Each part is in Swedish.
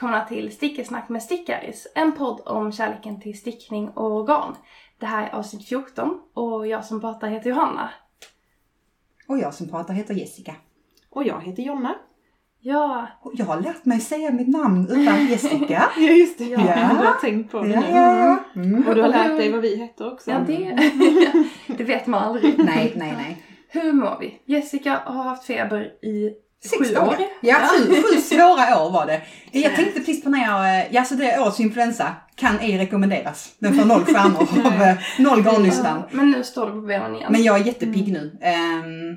Välkomna till Stickesnack med Stickaris, en podd om kärleken till stickning och garn. Det här är avsnitt 14 och jag som pratar heter Johanna. Och jag som pratar heter Jessica. Och jag heter Jonna. Ja, Och jag har lärt mig säga mitt namn utan Jessica. Ja just det, Ja. du har tänkt på det Ja, ja, ja. Mm. Och du har lärt dig vad vi heter också. ja det, det vet man aldrig. Nej, nej, nej. Hur mår vi? Jessica har haft feber i Sex sju dagar. år. Ja, sju, sju svåra år var det. Jag tänkte precis på när jag, eh, ja så det årets influensa kan ej rekommenderas. Den får noll stjärnor av eh, noll garnnystan. Men nu står du på benen igen. Men jag är jättepigg nu. Ehm,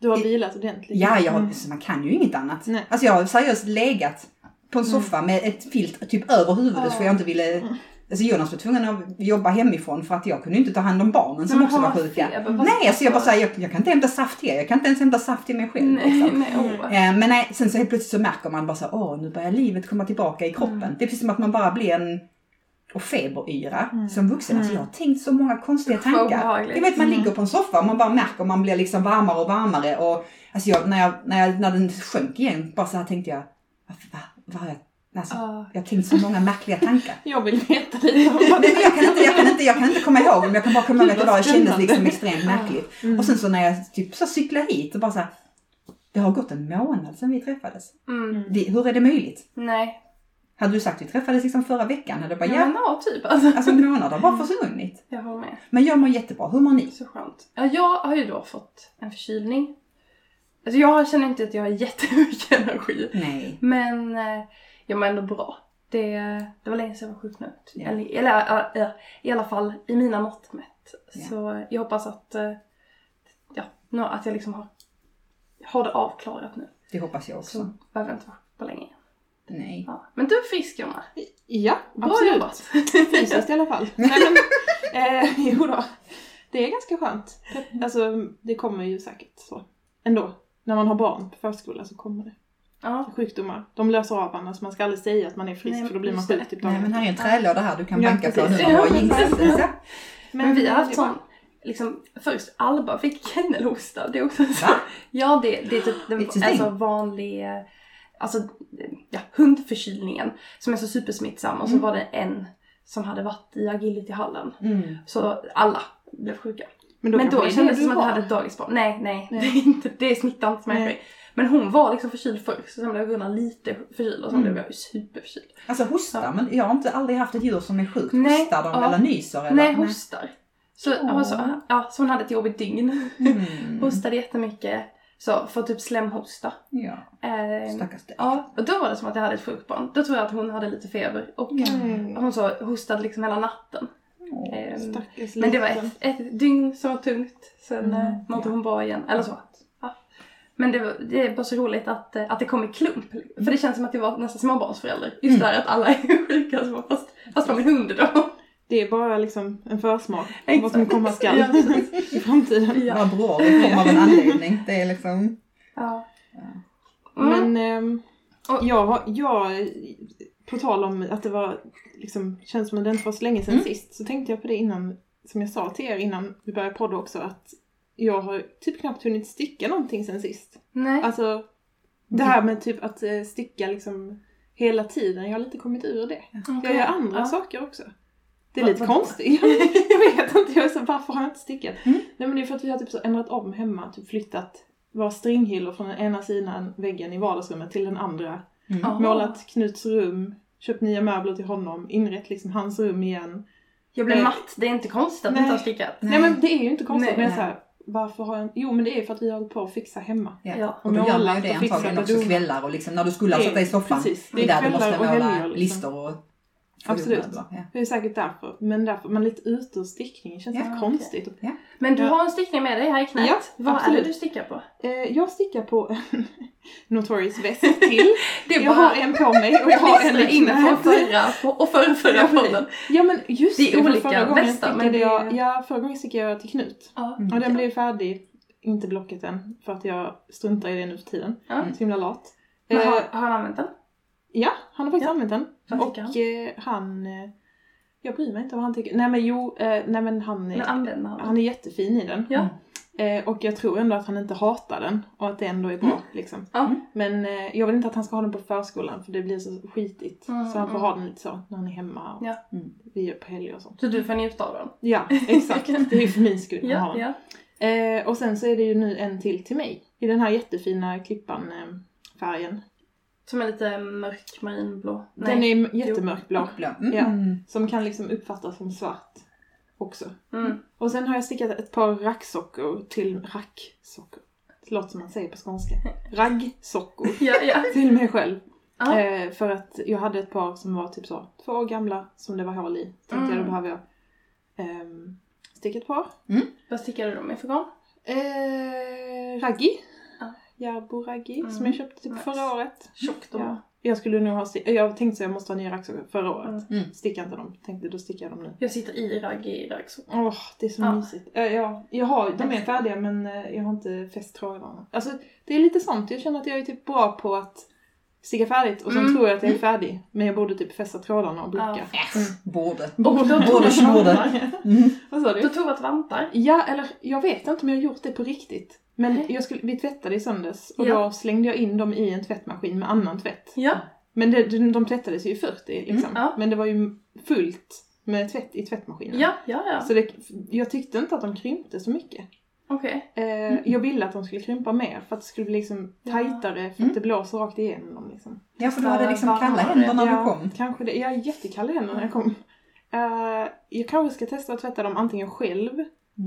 Du har vilat ordentligt. ja, jag, Mm. man kan ju inget annat. Nej. Alltså jag har seriöst legat på en soffa med ett filt typ över huvudet för jag inte ville Alltså Jonas var tvungen att jobba hemifrån för att jag kunde inte ta hand om barnen som Men också var sjuka. feber? Nej, alltså jag bara säger jag, jag kan inte hämta saft till er. Jag kan inte ens hämta saft till mig själv. Nej, liksom. nej. Eh, Men nej, sen så helt plötsligt så märker man bara så här, åh nu börjar livet komma tillbaka i kroppen. Mm. Det är precis som att man bara blir en och feberyra som vuxen. Alltså jag har tänkt så många konstiga Usch, tankar. Jag vet man ligger på en soffa och man bara märker man blir liksom varmare och varmare. Och alltså jag, när, jag, när, jag, när den sjönk igen, bara så här tänkte jag, varför, har jag, alltså, Ja. jag har tänkt så många märkliga tankar. Jag vill veta lite om vad men jag, kan inte, jag, kan inte, jag kan inte komma ihåg dem, jag kan bara komma ihåg att det kändes liksom extremt märkligt. Mm. Och sen så när jag typ så cyklade hit och bara så här, det har gått en månad sedan vi träffades. Mm. Det, hur är det möjligt? Nej. Hade du sagt att vi träffades liksom förra veckan hade jag bara Ja, ja, men ja, typ. Alltså. alltså en månad har bara försvunnit. Jag håller med. Men jag mår jättebra, hur mår ni? Så skönt. Ja, jag har ju då fått en förkylning. Alltså jag känner inte att jag har jättemycket energi. Nej. Men eh, jag mår ändå bra. Det, det var länge sedan jag var sjuk nu. Ja. Eller, eller äh, äh, i alla fall i mina mått mätt. Ja. Så jag hoppas att, eh, ja, nu, att jag liksom har, har det avklarat nu. Det hoppas jag också. Så behöver jag inte vara på länge. Nej. Ja. Men du är frisk Jonna. Ja, Bra absolut. jobbat. Fysiskt i alla fall. Nej, men, eh, jo då. Det är ganska skönt. Alltså, det kommer ju säkert så. Ändå. När man har barn på förskola så kommer det Ja. sjukdomar. De löser av annars. Man ska aldrig säga att man är frisk Nej, för då blir man sjuk typ Nej men här är en trälåda här du kan Ja, banka på precis. nu när du har. Så. Men, vi har haft sån, liksom, först Alba fick kennelhosta. Det är också så. Va? Ja, det, det är typ den, alltså vanlig, alltså ja, hundförkylningen som är så supersmittsam. Och så Mm. var det en som hade varit i agilityhallen. Mm. Så alla blev sjuka. Men då, Men då kändes det som att jag hade ett dagisbarn. Nej, nej, Nej. Det, är inte, det smittar inte mig. Men hon var liksom förkyld först, så sen blev Gunnar lite förkyld och sen Mm. blev jag ju superförkyld. Alltså hosta, Ja. men jag har inte aldrig haft ett djur som är sjukt. Nej, Hostar de ja. eller nyser? Eller? Nej, hostar. Så, Åh. alltså, ja, så hon hade ett jobbigt dygn. Mm. Hostade jättemycket. Så för typ slemhosta. Ja, Eh, stackars dig. ja, och då var det som att jag hade ett sjukt barn. Då tror jag att hon hade lite feber. Och Mm. hon så hostade liksom hela natten. Åh. Eh, men det var ett, ett dygn som var tungt. Sen Mm, mm, mådde ja. hon bra igen. Eller så. Men det, var, det är bara så roligt att, eh, att det kom i klump. För det känns som att jag var nästan småbarnsförälder. Just Mm. där att alla är sjuka. så Fast, fast var min hund då. Det är bara liksom en försmak på vad som komma skall Ja, i framtiden. Ja. Vad bra, det kommer av en anledning. Det är liksom... Ja. Mm. Men Och- jag, har- jag, på tal om att det var, liksom, känns som att det inte var så länge sedan Mm. sist, så tänkte jag på det innan, som jag sa till er innan vi började podda också, att jag har typ knappt hunnit sticka någonting sen sist. Nej. Alltså, det här med typ att eh, sticka liksom hela tiden, jag har lite kommit ur det. Jag Okej. gör andra Ja. saker också. Det är Vad- lite vadå? konstigt. jag vet inte, jag är så, varför har jag inte stickat? Mm. Nej men det är för att vi har typ så ändrat om hemma, typ flyttat våra stringhyllor från den ena sidan väggen i vardagsrummet till den andra. Mm. Målat Knuts rum, köpt nya möbler till honom, inrett liksom hans rum igen. Jag blev Nej. matt. Det är inte konstigt att du Nej. inte har stickat. Nej, men det är ju inte konstigt, Nej. men jag är så här, varför har jag Jo men det är för att vi har hållit på att fixa hemma. Ja. Ja. Och då gör man ju det och antagligen och också kvällar och liksom när du skulle Det är- sätta i soffan. precis, det Det är är där du måste och måla liksom. listor och Absolut. möbler. Ja. Det är säkert därför. Men därför, man är lite ute ur stickningen, känns Ja, lite konstigt. Men du Ja. har en stickning med dig här i knät. Ja, Vad är absolut. det du stickar på? Eh, jag stickar på en Notorious väst till. Det är jag bara har en på mig och jag har en klistra i in på knät. förra och förra, förra Ja, podden. Ja men just Det är olika förra gången västar, stickade det- jag, ja, förra gången stickade jag till Knut. Ja. Mm. Och den blev färdig, inte blocket än, för att jag struntar i det nu för tiden. Ja. Så himla lat. Men Eh, har, har han använt den? Ja, han har faktiskt Ja. använt den. Vad Och han? han? Eh, han, eh, jag bryr mig inte vad han tycker. Nej men jo, eh, nej men han, Men han är jättefin i den. Ja. Eh, och jag tror ändå att han inte hatar den och att det ändå är bra Mm. liksom. Ja. Men eh, jag vill inte att han ska ha den på förskolan för det blir så skitigt. Mm, så han får mm. ha den lite så när han är hemma och Ja. Mm. vi är på helger och sånt. Så du får njuta av den? Ja, exakt. Det är ju för min skull han har Ja, den. ja. Eh, och sen så är det ju nu en till till mig. I den här jättefina klippan eh, färgen. Som är lite mörk marinblå. Den är jättemörkblå. Blå. Mm. Ja. Som kan liksom uppfattas som svart också. Mm. Och sen har jag stickat ett par racksockor till racksockor. Det låter som man säger på skånska. Raggsockor. Ja, ja. till mig själv. Ja. Eh, för att jag hade ett par som var typ så två år gamla som det var hål i. Tänkte Mm. jag då behöver jag ehm, sticka ett par. Vad stickade du dem i för garn? Eh, raggi. Ja. Järbo raggi Mm. som jag köpte typ Nice. förra året. Tjockt Ja. Jag skulle nog ha jag tänkte så jag måste ha nya raggsockor förra året. Mm. Mm. Stickade inte dem. Tänkte då stickar jag dem nu. Jag sitter i ragg i raggsock. Åh, det är så Ja. mysigt. Ja, ja, jag har, de är färdiga men eh, jag har inte fäst trådarna. Alltså det är lite sånt. Jag känner att jag är typ bra på att sticka färdigt och sen Mm. tror jag att jag är färdig. Men jag borde typ fästa trådarna och blicka. Ja. Äh, Borde. Och då tog Borde, att snorde. vantar. Mm. Vad sa Du du? tog att vantar. Ja, eller jag vet inte om jag har gjort det på riktigt. Men jag skulle, vi tvättade i söndags och Ja. då slängde jag in dem i en tvättmaskin med annan tvätt. Ja. Men det, de, de tvättades ju i 40 liksom. Mm, ja. Men det var ju fullt med tvätt i tvättmaskinen. Ja, ja, ja. Så det, jag tyckte inte att de krympte så mycket. Okej. Eh, Jag ville att de skulle krympa mer för att det skulle bli liksom tajtare för Mm. att det blåser rakt igenom dem. Liksom. Ja, för du hade liksom Varmare. kalla händer när ja, du kom. kanske det. Jag är jättekall i händerna när jag kom. Eh, jag kanske ska testa att tvätta dem antingen själv,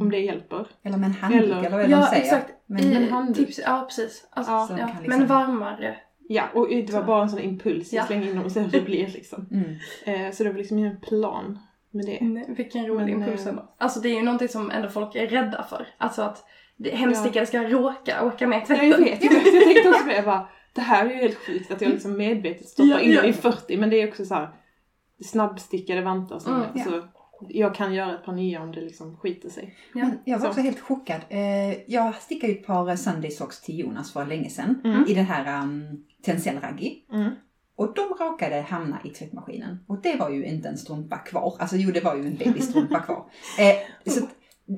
om det hjälper. Eller med en handduk Eller- eller, vad det de Ja, säger. exakt. Men, I, en handduk. tips, ja, precis. Alltså, Ja. Ja. liksom- Men varmare. Ja, och det var bara en sån impuls. Jag Ja. slänger in dem och ser hur det blir liksom. mm. Eh, så det var liksom ingen plan med det. Nej, vilken rolig Men, impuls eh, ändå. Alltså det är ju någonting som ändå folk är rädda för. Alltså att hemstickare ska råka åka med i Ja, tvätten. jag vet. Jag, vet. jag tänkte också på det. Jag bara, det här är ju helt sjukt att jag liksom medvetet stoppar Ja, in ja. i 40. Men det är också så här snabbstickade vantar som Mm, är. Så jag kan göra ett par nya om det liksom skiter sig. Ja. Men jag var Så. också helt chockad. Eh, jag stickade ju ett par Sunday socks till Jonas för länge sedan. Mm. I den här um, Tencel Raggi. Mm. Och de råkade hamna i tvättmaskinen. Och det var ju inte en strumpa kvar. Alltså jo, det var ju en babystrumpa kvar. Eh, så,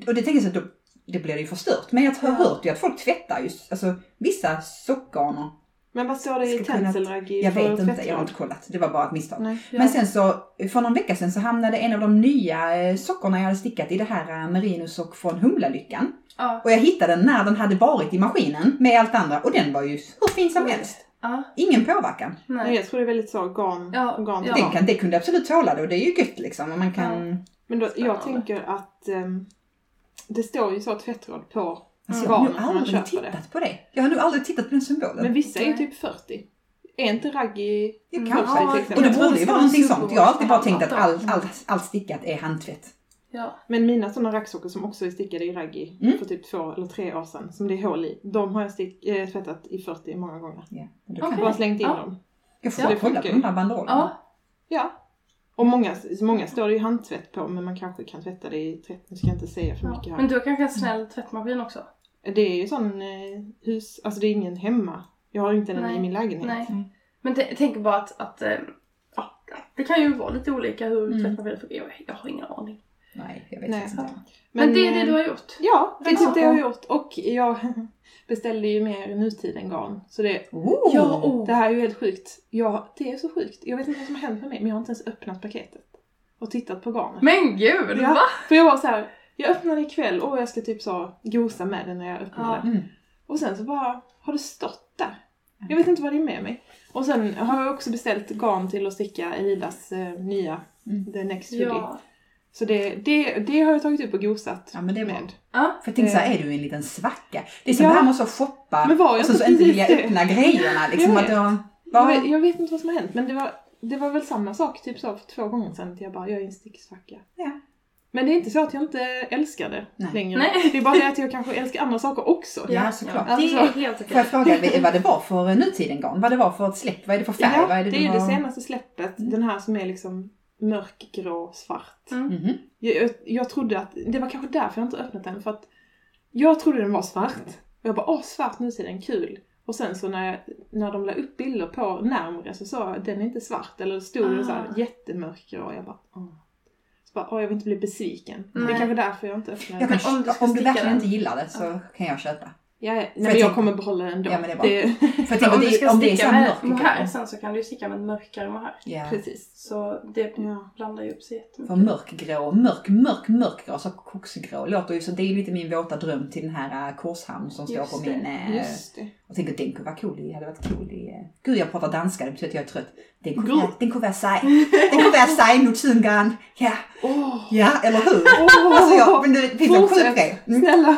och det tänker jag så att då, det blir ju förstört. Men jag har hört ju att folk tvättar ju, alltså vissa sockgarner. Men vad står det i tenselraggi Jag vet inte, jag har inte kollat. Det var bara ett misstag. Nej. Ja. Men sen så, för någon vecka sedan så hamnade en av de nya eh, sockorna jag hade stickat i det här eh, merinosock från Humlalyckan. Ja. Och jag hittade den när den hade varit i maskinen med allt andra och den var ju hur fin som helst. Ja. Ingen påverkan. Nej, Nej. jag tror det är väldigt så garn, Ja, garn ja. Den kan, det kunde absolut tåla det och det är ju gött liksom. Och man kan... Men då, jag tänker att ehm, det står ju så tvättråd på Alltså, jag har man aldrig köper det. tittat på det. Jag har nog aldrig tittat på den symbolen. Men vissa är ju typ 40. Är inte raggi det Mm. kanske. Ja, och jag det borde ju vara någonting sånt. Jag har alltid bara tänkt att allt, allt, allt stickat är handtvätt. Ja. Men mina sådana raggsockor som också är stickade i raggi Mm. för typ två eller tre år sedan, som det är hål i, de har jag stick, äh, tvättat i 40 många gånger. Okej. kan Bara slängt in Ja. dem. jag får Ja, kolla på de där banderollerna. Ja. Ja. Och många, många står det ju handtvätt på, men man kanske kan tvätta det i tvätt. Nu ska jag inte säga för mycket här. Men du har kanske en snäll tvättmaskin också? Det är ju sån eh, hus, alltså det är ingen hemma. Jag har inte den Nej. i min lägenhet. Nej. Mm. Men t- tänk bara att, att eh, ja, det kan ju vara lite olika hur Mm. tvättmaskin funkar. Jag, jag har ingen aning. Nej, jag vet Nej. inte. Men, det är eh, det du har gjort? Ja, det är typ det jag har gjort. Och jag beställde ju mer nutiden garn. Så det, Oh! Ja, oh. det här är ju helt sjukt. Ja, det är så sjukt. Jag vet inte vad som har hänt med mig, men jag har inte ens öppnat paketet. Och tittat på garnet. Men gud, Ja. va? För jag var så här, jag öppnade ikväll och jag ska typ så gosa med den när jag öppnar Ja. det. Mm. Och sen så bara har det stått där. Jag vet inte vad det är med mig. Och sen har jag också beställt garn till att sticka Elidas eh, nya, Mm. The Next Hoodie. Ja. Så det, det, det har jag tagit upp och gosat Ja, men det är med. Ja. För jag tänkte såhär, Eh. är du en liten svacka? Det är som Ja. det här med att shoppa Men var jag och så, inte så inte vilja det? öppna grejerna. Liksom Jag att jag, Jag vet, jag vet inte vad som har hänt men det var, det var väl samma sak typ så för två gånger sedan. Att jag bara, jag är en sticksvacka. Ja. Men det är inte så att jag inte älskar det Nej. längre. Nej. Det är bara det att jag kanske älskar andra saker också. Ja, såklart. Det är Alltså. helt Får okej. jag fråga vad det var för nutiden garn? Vad det var för ett släpp? Vad är det för färg? Ja, vad är det, det, är ju du det har- senaste släppet. Mm. Den här som är liksom mörkgrå svart. Mm. Mhm. Jag, jag, jag trodde att, det var kanske därför jag inte öppnat den. För att jag trodde den var svart. Och jag bara, åh svart nu ser den kul. Och sen så när, jag, när de la upp bilder på närmre så sa jag, den är inte svart. Eller stod det så här Ah. jättemörkgrå. Och jag bara, åh. Bara, åh jag vill inte bli besviken. Det är Nej. kanske därför jag inte öppnar den. kan, om om, du verkligen inte gillar det så kan jag köpa. Ja, ja. Nej, men jag kommer behålla den ändå. Ja, men det är bra. det, För jag om du det, ska om sticka med mohair sen så kan du sticka med mörkare mohair. Ja. Precis. Så det Ja. blandar ju upp sig jättemycket. För mörkgrå, mörk, mörk, mörkgrå, så koksgrå låter ju så det är lite min våta dröm till den här uh, korshamn som står Just på det, min... eh, Just det. Jag tänker den kunde vara cool i, hade varit cool i... eh, Gud jag pratar danska, det betyder att jag är trött. Den kunde, Gud. vara- den kunde vara sej. Den kunde vara sej mot Sungan. Ja, Åh! ja, eller hur? Åh! Alltså jag, men det finns en sjuk grej. Mm. Snälla!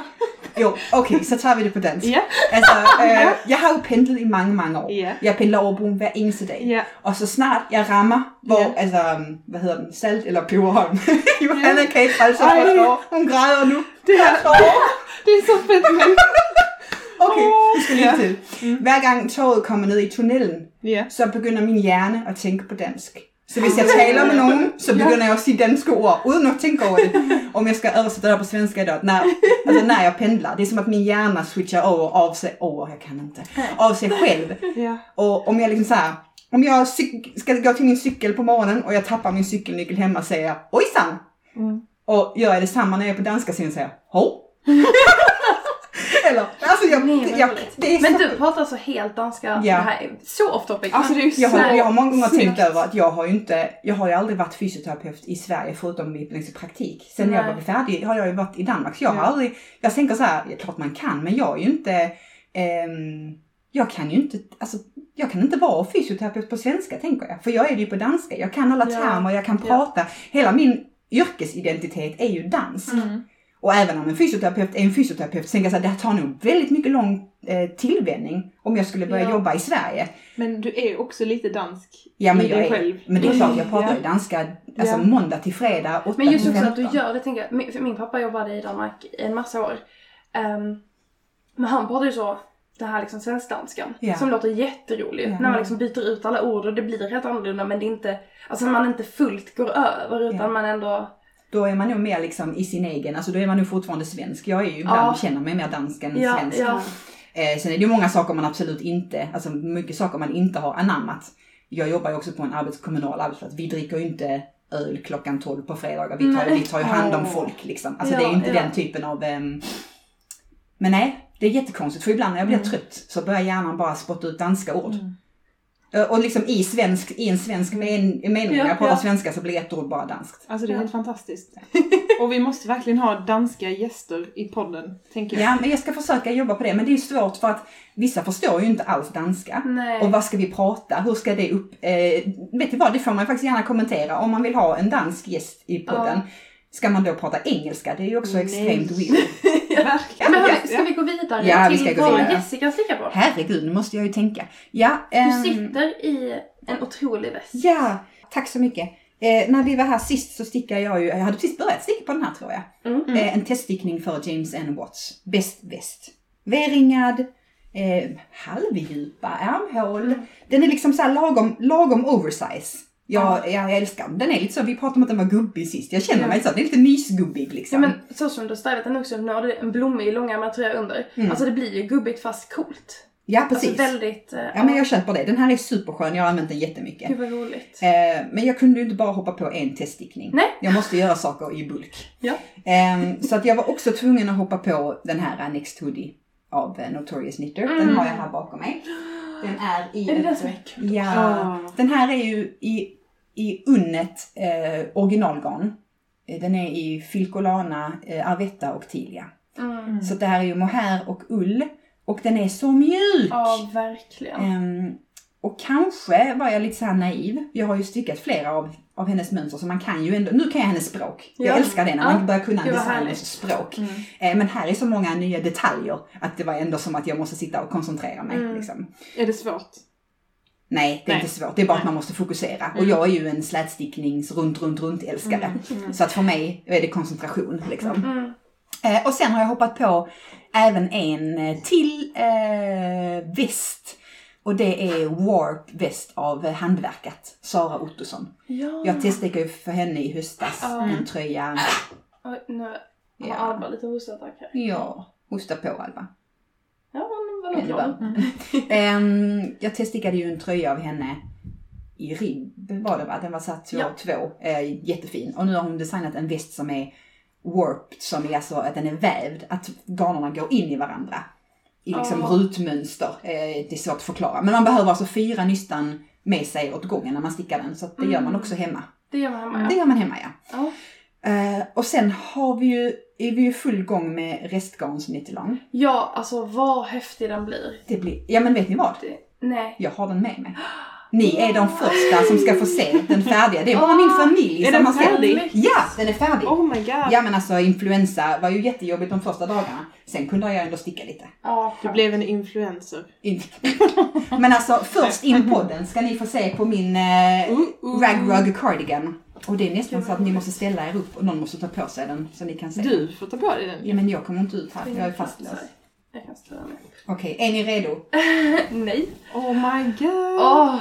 Jo, okej, så tar vi det på dansk. Ja. Altså, øh, jeg har jo pendlet i mange, mange år. Ja. Jeg pendler over broen hver eneste dag. Ja. Og så snart jeg rammer, hvor, Ja. altså, hvad hedder den, Salt eller Peberholm. Johanna kan ikke holde sig for. Hun græder nu. Det er, det er så fedt, men... Okay, vi skal lige ja. til. Hver gang toget kommer ned i tunnelen, Ja. så begynder min hjerne at tænke på dansk. Så hvis jeg taler med nogen, så begynder jeg at sige danske ord, uden at tænke over det. Om jag ska översätta det på svenska då, när, alltså när jag pendlar. Det är som att min hjärna switchar över av sig, åh jag kan inte, av sig själv. Och om jag liksom så här, om jag ska gå till min cykel på morgonen och jag tappar min cykelnyckel hemma säger jag ojsan! Mm. Och gör jag detsamma när jag är på danska sidan säger jag ho! Eller, alltså jag, Nej, jag, det är Men så, du pratar så helt danska. Ja. Det här är så off topic. Alltså det är ju jag, har, så jag har många gånger tänkt över att jag har ju inte, jag har ju aldrig varit fysioterapeut i Sverige förutom i, liksom, praktik. Sen när jag var färdig har jag ju varit i Danmark så jag har Ja. aldrig, jag tänker så här, klart man kan men jag är ju inte, ehm, jag kan ju inte, alltså jag kan inte vara fysioterapeut på svenska tänker jag. För jag är det ju på danska, jag kan alla Ja. termer, jag kan Ja. prata, hela min yrkesidentitet är ju dans. Mm. Och även om en fysioterapeut är en fysioterapeut så tänker jag här, det tar nog väldigt mycket lång eh, tillvänjning om jag skulle börja Ja. jobba i Sverige. Men du är också lite dansk Ja men i jag dig är, själv. men det är klart jag pratar Ja. ju danska alltså Ja. måndag till fredag 8 Men just också att du 15. gör det, tänker jag. Min, för min pappa jobbade i Danmark i en massa år. Ehm, men han pratar ju så, det här liksom svensk-danskan. Ja. Som låter jätterolig. Ja. När man liksom byter ut alla ord och det blir helt annorlunda men det är inte, alltså man inte fullt går över utan Ja. man ändå, Då är man nog mer liksom i sin egen, alltså då är man nog fortfarande svensk. Jag är ju ibland, Ja. känner mig mer dansk än ja, svensk. ja. Eh, sen är det ju många saker man absolut inte, alltså mycket saker man inte har anammat. Jag jobbar ju också på en arbets, kommunal arbetsplats. Vi dricker ju inte öl klockan 12 på fredagar. Vi tar, Nej. vi tar ju hand om folk liksom. Alltså Ja, det är ju inte den typen av... ehm, Men nej, det är jättekonstigt. För ibland när jag blir Mm. trött så börjar hjärnan bara spotta ut danska ord. Mm. Eh, Och liksom i, svensk, i en svensk men, mening, Ja, jag pratar ja. svenska så blir ett ord bara danskt. Alltså det är Ja. helt fantastiskt. Och vi måste verkligen ha danska gäster i podden, tänker jag. Ja, men jag ska försöka jobba på det. Men det är svårt för att vissa förstår ju inte alls danska. Nej. Och vad ska vi prata? Hur ska det upp... Eh, vet du vad, det får man faktiskt gärna kommentera. Om man vill ha en dansk gäst i podden, ska man då prata engelska? Det är ju också Nej. extremt weird. Verkligen. Men hörni, Ja. ska vi gå vidare Ja, vi till ska gå vad vidare. Jessica stickar på? Herregud, nu måste jag ju tänka. Ja, Du ehm, sitter i en otrolig väst. ja tack så mycket. Eh, när vi var här sist så stickade jag ju, jag hade precis börjat sticka på den här tror jag. Mm. Eh, en teststickning för James N. Watts. Bäst väst. V-ringad, eh, halvdjupa ärmhål. Mm. Den är liksom så här lagom, lagom oversize. Jag, jag älskar den. Den är lite så, vi pratade om att den var gubbig sist. Jag känner Ja. mig så, den är lite mysgubbig Ja liksom. men så som du har stylat den också, nu har du en blommig långärmad tröja under. Mm. Alltså det blir ju gubbigt fast coolt. ja, precis. Alltså väldigt... eh, Ja, men jag köper det. Den här är superskön, jag har använt den jättemycket. Gud vad roligt. Eh, men jag kunde ju inte bara hoppa på en teststickning. Nej. Jag måste göra saker i bulk. Ja. Ehm, så att jag var också tvungen att hoppa på den här Next Hoodie av uh, Notorious Knitter. Den Mm. har jag här bakom mig. Den är i... Är det den som är kul? Ja. Ah. Den här är ju i, i unnet eh, originalgarn. Eh, Den är i Filcolana, eh, Arvetta och Tilia. Mm. Så det här är ju mohair och ull. Och den är så mjuk! Ja, verkligen. Ehm, och kanske var jag lite så här naiv. Jag har ju stickat flera av, av hennes mönster så man kan ju ändå, nu kan jag hennes språk. Jag Ja. älskar det när Ja. man börjar kunna designers språk. Mm. Eh, men här är så många nya detaljer att det var ändå som att jag måste sitta och koncentrera mig. Mm. Liksom. Är det svårt? Nej, det är Nej. inte svårt. Det är bara att Nej. man måste fokusera. Och Mm. jag är ju en slätsticknings runt, runt, runt älskare. Mm. Mm. Så att för mig är det koncentration liksom. Mm. Eh, och sen har jag hoppat på även en eh, till eh, väst. Och det är Warp väst av Handverkat, Sara Ottosson. Ja. Jag testade ju för henne i höstas en tröja. Oj, nu har Ja. Alba lite hostattack här. Ja, hosta på Alva. Ja, var glad. Mm. Ehm, jag teststickade ju en tröja av henne i ribb var det va? Den var satt 2 Ja. 2 eh, jättefin. Och nu har hon designat en väst som är warped, som är alltså att den är vävd, att garnerna går in i varandra. I liksom Ah. rutmönster. Eh, det är svårt att förklara. Men man behöver alltså fyra nystan med sig åt gången när man stickar den. Så det gör man också hemma. Det gör man hemma Det ja. gör man hemma ja. ja. Eh, och sen har vi ju, är vi ju full gång med restgarnsnyttelång. Ja, alltså vad häftig den blir. Det blir, ja men vet ni vad? Det, nej. Jag har den med mig. Ni är de första som ska få se den färdiga. Det är bara min familj Är som den har sett färdig? Ja, den är färdig. Oh my god. Ja men alltså influensa var ju jättejobbigt de första dagarna. Sen kunde jag ändå sticka lite. Ja, Du blev en influencer. In- men alltså först in podden ska ni få se på min eh, Uh, uh. ragrug cardigan. Och det är nästan så att ni måste ställa er upp och någon måste ta på sig den så ni kan se. Du får ta på dig den. Ja men jag kommer inte ut här, jag är fastlåst. Jag kan. Okej, är ni redo? Nej. Oh my god. Åh,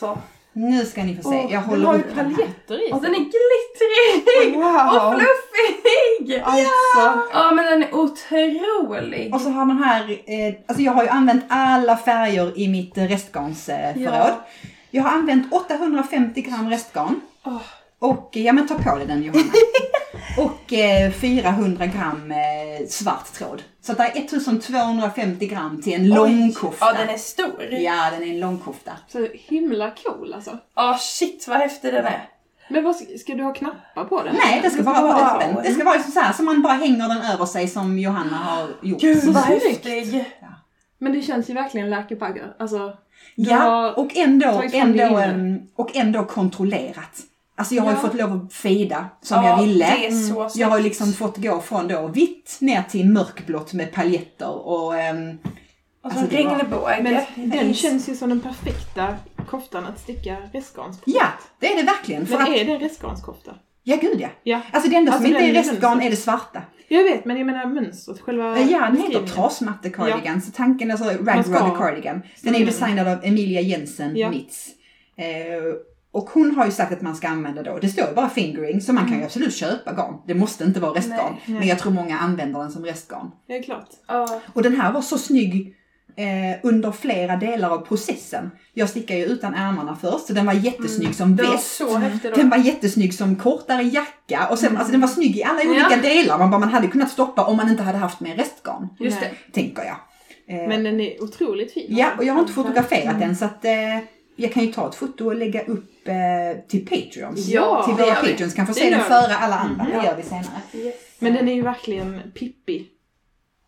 så. Nu ska ni få se. Jag den håller har ju upp den här. paljetter i Och sig. den är glittrig! Och Wow. fluffig! Alltså. Ja men den är otrolig. Och så har man här, eh, alltså jag har ju använt alla färger i mitt eh, restgarnsförråd. Ja. Jag har använt 850 gram restgarn. Åh. Och, ja men ta på dig den Johanna. och eh, 400 gram eh, svart tråd. Så det är 1250 gram till en långkofta. Ja den är stor. Ja, den är en långkofta. Så himla cool alltså. Ja shit vad häftig den är. Men vad, ska du ha knappar på den? Nej, det ska bara vara Wow. öppen. Det ska vara så här som man bara hänger den över sig som Johanna har gjort. Gud vad snyggt. häftig. Men det känns ju verkligen läkebaggar. Alltså, Ja, och ändå, ändå, em, och ändå kontrollerat. Alltså jag har ju Ja. fått lov att fejda som Ja, jag ville. det är så Jag har ju liksom fått gå från då vitt ner till mörkblått med paljetter och ehm, Och så Alltså, regnbåge. Men den känns ju som den perfekta koftan att sticka restgarns på. ja, det är det verkligen. För Men att, är det en restgarnskofta? ja gud ja. Ja. Alltså det enda som Alltså, inte är restgarn är det svarta. Jag vet, men jag menar mönstret, själva Ja, den heter trasmatte cardigan. Så tanken är alltså rag cardigan. Den är ju Mm. designad av Emilia Jensen Ja. Mitz. Eh, och hon har ju sagt att man ska använda då, det står ju bara fingering, så man kan ju absolut köpa garn. Det måste inte vara restgarn. Nej, nej. Men jag tror många använder den som restgarn. Ja, det är klart. Ja. Och den här var så snygg eh, under flera delar av processen. Jag stickar ju utan ärmarna först, så den var jättesnygg som Den var väst. Den var jättesnygg som kortare jacka och sen, alltså den var snygg i alla olika Ja. delar. Man, bara, man hade kunnat stoppa om man inte hade haft med restgarn, Just det. tänker jag. Eh, Men den är otroligt fin. ja, och jag har inte Alltså. fotograferat den så att eh, jag kan ju ta ett foto och lägga upp eh, till Patreons. Ja, till det våra. Patreons kan få Det se den före alla andra. Mm. Det Ja. gör vi senare. Yes. Men den är ju verkligen pippig.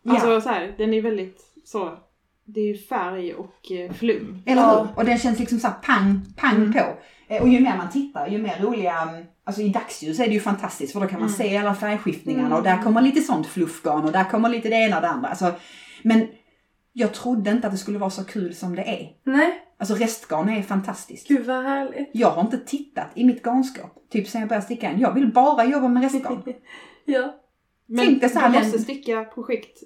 Ja. Alltså så här, den är väldigt så. Det är ju färg och eh, flum. Eller Ja. hur? Och den känns liksom såhär pang, pang Mm. på. Eh, Och ju mer man tittar, ju mer roliga, mm, alltså i dagsljus är det ju fantastiskt för då kan man Mm. se alla färgskiftningarna Mm. och där kommer lite sånt fluffgarn och där kommer lite det ena och det andra. Alltså, men jag trodde inte att det skulle vara så kul som det är. Nej, Alltså restgarn är fantastiskt. gud vad härligt. Jag har inte tittat i mitt garnskåp, typ sen jag började sticka en. Jag vill bara jobba med restgarn. Ja. Men Tänk dig så här, du den- måste sticka projekt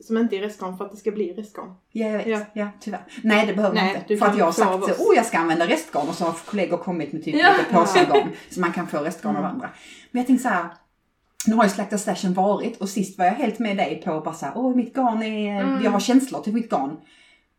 som inte är restgarn för att det ska bli restgarn. Ja, jag vet. Ja. Ja. tyvärr. Nej, det behöver Nej, inte. För att jag har av sagt så, oh jag ska använda restgarn och så har kollegor kommit med typ Ja. lite påsar garn så man kan få restgarn av Mm. andra. Men jag tänkte så här, nu har ju Slakta Stashen varit och sist var jag helt med dig på bara så här, åh mitt garn är, Mm. jag har känslor till mitt garn.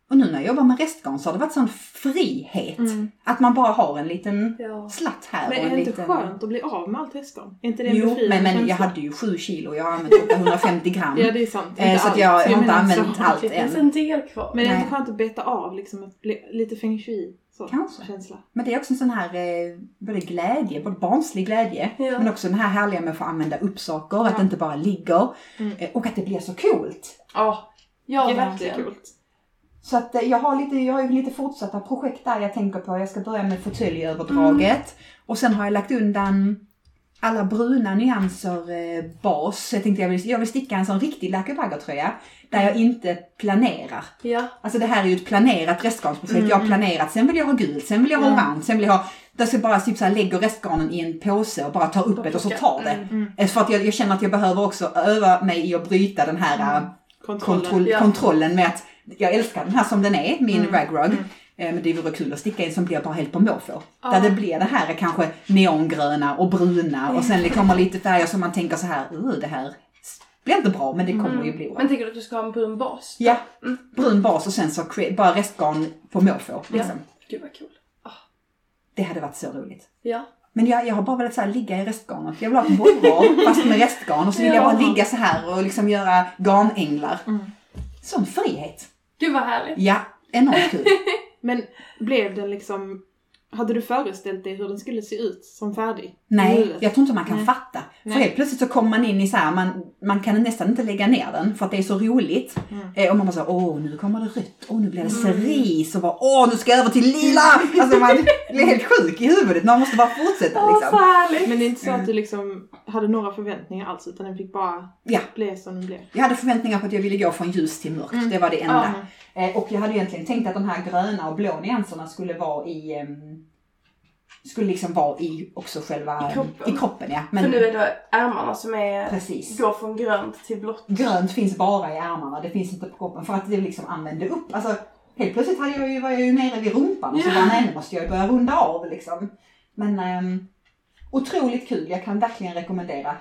Och nu när jag jobbar med restgarn så har det varit sån frihet. Mm. Att man bara har en liten Ja. slatt här Men och är det inte liten... skönt att bli av med allt restgarn? Är inte det en Jo, men, men jag hade ju 7 kilo, jag har använt 850 gram. Ja, det är sant. Eh, Inte så att allt. jag har inte använt så. allt Det finns än. en del kvar. Men är det inte skönt att beta av liksom, att bli lite feng shui? Så, Kanske. Känsla. Men det är också en sån här eh, både glädje, både barnslig glädje, Ja. men också den här härliga med att få använda upp saker, att Ja. det inte bara ligger. Mm. Eh, och att det blir så coolt. Ja. Ja, det är verkligen. jättekult. Så att eh, jag har lite, jag har ju lite fortsatta projekt där jag tänker på. Jag ska börja med fåtöljöverdraget. Och sen har jag lagt undan alla bruna nyanser eh, bas. Jag tänkte jag vill, jag vill sticka en sån riktig läkerbaggertröja där jag inte planerar. Ja. Alltså det här är ju ett planerat restgarnsprojekt. Mm, Jag har planerat, sen vill jag ha gult, sen vill jag ha Ja. orange, sen vill jag ha... Där ska jag bara typ så här, lägger restgarnen i en påse och bara tar upp det och så tar det. Mm. Mm. Eh, För att jag, jag känner att jag behöver också öva mig i att bryta den här Mm. eh, Kontrollen. kontroll, Ja. kontrollen med att jag älskar den här som den är, min Mm. ragrug. Mm. Eh, Men det vore kul att sticka en som blir bara helt på måfå. Ja. Där det blir det här kanske neongröna och bruna och sen det kommer lite färger som man tänker så här, "Uh, det här blir inte bra men det kommer Mm. ju bli bra. Men tänker du att du ska ha en brun bas? Ja, Mm. brun bas och sen så bara restgarn på måfå. Liksom. Gud vad kul. Det hade varit så roligt. Ja. Men jag, jag har bara velat så här, ligga i restgarnet. Jag vill ha bollhår fast med restgarn och så vill jag bara Ja. ligga så här och liksom göra garnänglar. Mm. Sån frihet. Gud vad härligt. Ja, enormt kul. Men blev den liksom... Hade du föreställt dig hur den skulle se ut som färdig? Nej, jag tror inte man kan Nej. fatta. För Nej. helt plötsligt så kommer man in i så här, man, man kan nästan inte lägga ner den för att det är så roligt. Mm. Eh, och man bara så, åh nu kommer det rött, åh nu blir det cerise och bara, åh nu ska jag över till lila! Alltså man blir helt sjuk i huvudet, man måste bara fortsätta Åh, så liksom. härligt. Men det är inte så att du liksom hade några förväntningar alls utan den fick bara Ja, bli som den blev? jag hade förväntningar på att jag ville gå från ljus till mörkt, Mm. det var det enda. Ja. Eh, och jag hade egentligen tänkt att de här gröna och blå nyanserna skulle vara i ehm, skulle liksom vara i också själva I kroppen. i kroppen ja. För nu är det ärmarna som är, precis. går från grönt till blått. Grönt finns bara i ärmarna, det finns inte på kroppen för att det liksom använde upp. Alltså helt plötsligt hade jag ju, var jag ju nere vid rumpan och så bara nej nu måste jag ju börja runda av liksom. Men ehm, otroligt kul, jag kan verkligen rekommendera.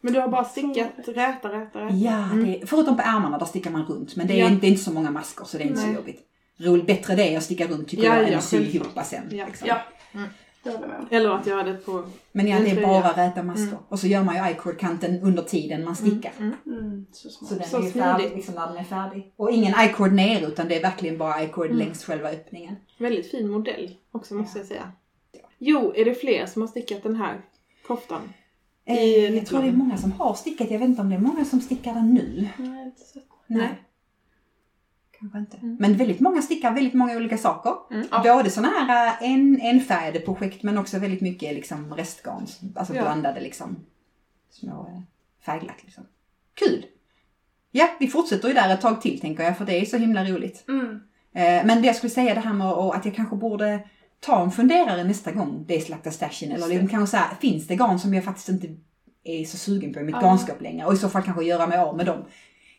Men du har bara stickat räta, räta, räta? Ja, det, förutom på ärmarna där stickar man runt men det är, Ja. det är inte så många maskor så det är inte Nej. så jobbigt. Roligt, bättre det är att sticka runt tycker Ja, jag än att sy ihop sen. Ja. Liksom. Ja. Mm. Jag håller med. Eller att göra det på... Men ja, det är bara räta maskor. Och så gör man ju i-cord-kanten under tiden man stickar. Mm. Mm, så smart. Så den Så är ju färdig liksom när den är färdig. Och ingen i-cord ner utan det är verkligen bara i-cord Mm. längs själva öppningen. Väldigt fin modell också måste jag säga. Jo, är det fler som har stickat den här koftan? Eh, jag tror det är många som har stickat. Jag vet inte om det är många som stickar den nu. Nej, inte så. Nej. Kanske inte. Mm. Men väldigt många stickar väldigt många olika saker. Mm. Både sådana här eh, en, enfärgade projekt men också väldigt mycket liksom restgarn. Alltså Ja. blandade liksom små eh, färglack liksom. Kul! Ja, vi fortsätter ju där ett tag till tänker jag för det är så himla roligt. Mm. Eh, Men det jag skulle säga det här med att att jag kanske borde ta en funderare nästa gång det är slakta stashen. Eller liksom kanske så här, finns det garn som jag faktiskt inte är så sugen på i mitt Ja. garnskap längre? Och i så fall kanske göra mig av med dem.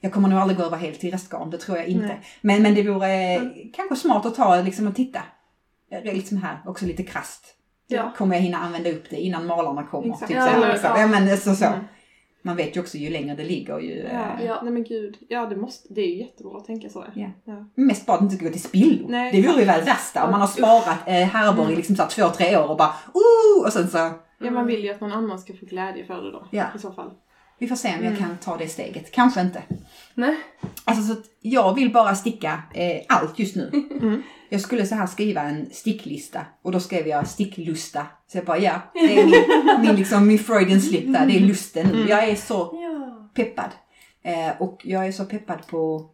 Jag kommer nog aldrig gå över helt till restgarn, det tror jag inte. Nej. Men, men det vore eh, kanske smart att ta liksom och titta. Liksom här, också lite krasst. Ja. Kommer jag hinna använda upp det innan malarna kommer? Exakt. Typ Ja, så eller- liksom. ja. ja, men så, så. Mm. Man vet ju också ju längre det ligger ju... eh, Ja. Ja. Nej men gud. Ja, det, måste, det är ju jättebra att tänka så. Ja. Ja. Mest bara att det inte ska gå till spillo. Nej. Det vore ju väl värsta om man har sparat eh, härvor i Mm. liksom så här två, tre år och bara oh! Och sen så, ja, man vill ju att någon annan ska få glädje för det då. Ja. I så fall. Vi får se om jag Mm. kan ta det steget. Kanske inte. Nej. Alltså så att jag vill bara sticka eh, allt just nu. Mm. Jag skulle så här skriva en sticklista och då skrev jag sticklusta. Så jag bara ja, det är min, min, liksom, min Freudian slip där, det är lusten. Mm. Jag är så peppad. Eh, och jag är så peppad på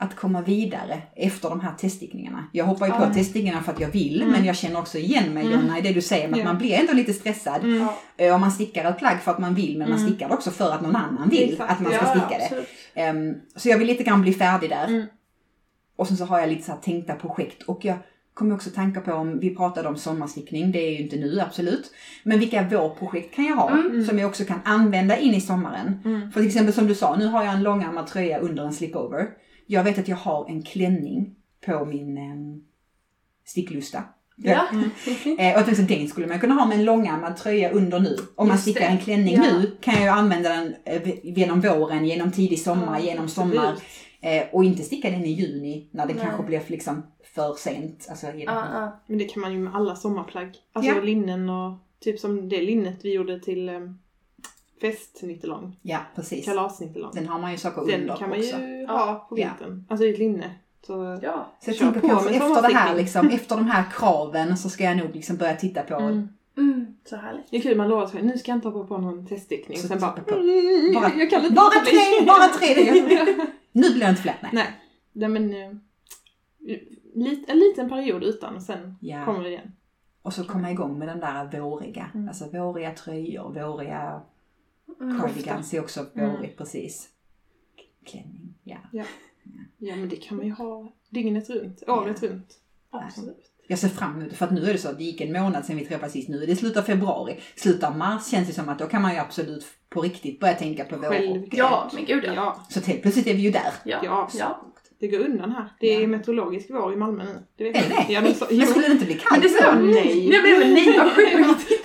att komma vidare efter de här teststickningarna. Jag hoppar ju på Ja. teststickningarna för att jag vill, Mm. men jag känner också igen mig Mm. Jonna i det du säger, att Ja. man blir ändå lite stressad. Mm. Ja. Eh, om man stickar ett plagg för att man vill, men man Mm. stickar det också för att någon annan vill Exakt. att man ska ja, sticka det. absolut. Ehm, så jag vill lite grann bli färdig där. Mm. Och sen så har jag lite så här tänkta projekt och jag kommer också tänka på om, vi pratade om sommarstickning, det är ju inte nu absolut. Men vilka vårprojekt kan jag ha Mm. som jag också kan använda in i sommaren? Mm. För till exempel som du sa, nu har jag en långärmad tröja under en slipover. Jag vet att jag har en klänning på min eh, sticklusta. Ja. Eh, och tänkte, den skulle man kunna ha med en långärmad tröja under nu. Om man stickar en klänning Ja. nu kan jag ju använda den eh, genom våren, genom tidig sommar, Ja, genom sommar. Absolut. Eh, och inte sticka den i juni när det Nej. kanske blir liksom för sent. Alltså, genom, Ja, ja. Men det kan man ju med alla sommarplagg. Alltså Ja. linnen och typ som det linnet vi gjorde till um, festnittelång. ja, precis. Kalasnittelång. Den har man ju saker Den under kan man också. ju Ja. ha på Ja. vintern. Alltså i ett linne. Så, ja. Så jag tänker på kanske efter det här, liksom, efter de här kraven så ska jag nog liksom börja titta på mm. Mm, så härligt. Det är kul, man lovar sig nu ska jag inte hoppa på någon teststickning. Så Sen bara, mm, Bara- jag kan inte bara tre, bara tre, Nu blir det inte fler. Nej. Nej, Nej men eh, en liten period utan och sen Ja. kommer det igen. Och så komma igång med den där våriga. Mm. Alltså våriga tröjor, våriga. Cardigans är också Mm. vårigt precis. Klänning, ja. Ja men det kan man ju ha dygnet runt, året runt. Absolut. Jag ser fram emot det, för att nu är det så att det gick en månad sedan vi träffades sist. Nu är det slutet av februari. Slutet av mars känns det som att då kan man ju absolut på riktigt börja tänka på vår Självklart. Ja, men gud ja. Ja, Så helt plötsligt är vi ju där. Ja. Ja. Ja. det går undan här. Det är Ja. meteorologisk vår i Malmö nu. Det vet Är det? Ja, men så, Men skulle det inte bli Men kallt det sa nej. Jag blev nej, vad sjukt.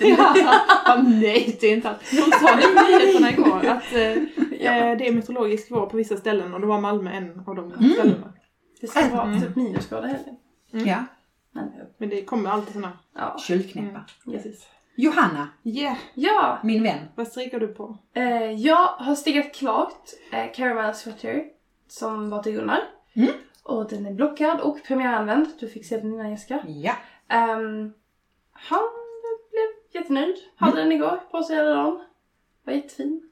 ja, nej, det är inte alls. De sa det i nyheterna igår att eh, eh, det är meteorologisk vår på vissa ställen och då var Malmö en av de Mm. ställena. Det ska vara Mm. typ minusgrader helgen. Mm. Ja. Men Men det kommer alltid såna. ja. Köldknäppa. Precis. Johanna, Yeah, Ja, min vän. vad strikar du på? eh, jag har stickat klart eh, Caramel Sweater som var till Gunnar. Mm. Och den är blockad och premiäranvänd. Du fick se den innan Jessica. Ja. Ehm, han blev jättenöjd. Hade den igår på sig hela dagen. Var jättefin.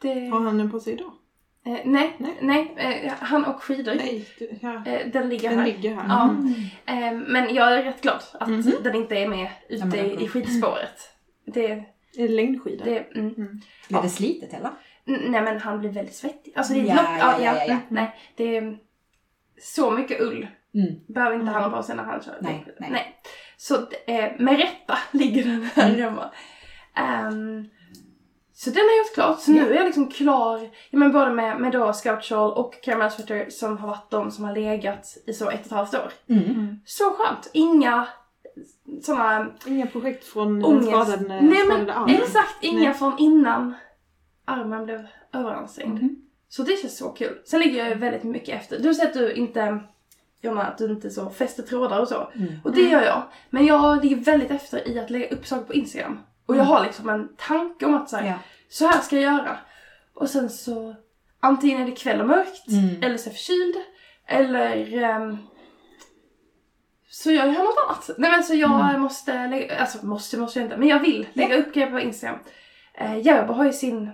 Det... Har han den på sig idag? Eh, nej, Nej. nej. eh, han och skidor. Nej, du, ja. Eh, den ligger den här. ligger här. Ja. Mm. Eh, men jag är rätt glad att Mhm. den inte är med ute Ja, i, skidspåret. Det, Är det längdskida? det, mm. Blev det slitet eller? N- Nej men han blir väldigt svettig. Alltså det är Ja, lock, ja, ja, ja, ja. mm, Nej, det är så mycket ull. Mm. Behöver inte Mm. han ha på sig när han kör. Nej, Det- nej. Så eh, med rätta ligger den här Mm. hemma. Ehm, så den har jag gjort klart. Så nu är jag liksom klar, ja, men både med, med då Scout Shawl och Caramel Sweater som har varit de som har legat i så ett och ett halvt år. Mm. Så skönt! Inga sådana Inga projekt från den ångest. skadade, Nej men skadade armen? exakt, inga Nej. från innan armen blev överansträngd. Mhm. Så det känns så kul. Sen ligger jag ju väldigt mycket efter. Du säger att du inte, Jonna, att du inte så fäster trådar och så. Mm. Och det gör jag. Men jag ligger väldigt efter i att lägga upp saker på Instagram. Och jag Mm. har liksom en tanke om att så här, Ja. så här ska jag göra. Och sen så, antingen är det kväll och mörkt, Mm. eller så är jag förkyld, eller ehm, så gör jag något annat. Nej men så jag Mm. måste lägga, alltså måste, måste jag inte, men jag vill lägga upp grejer på Instagram. Eh, Järbo har ju sin,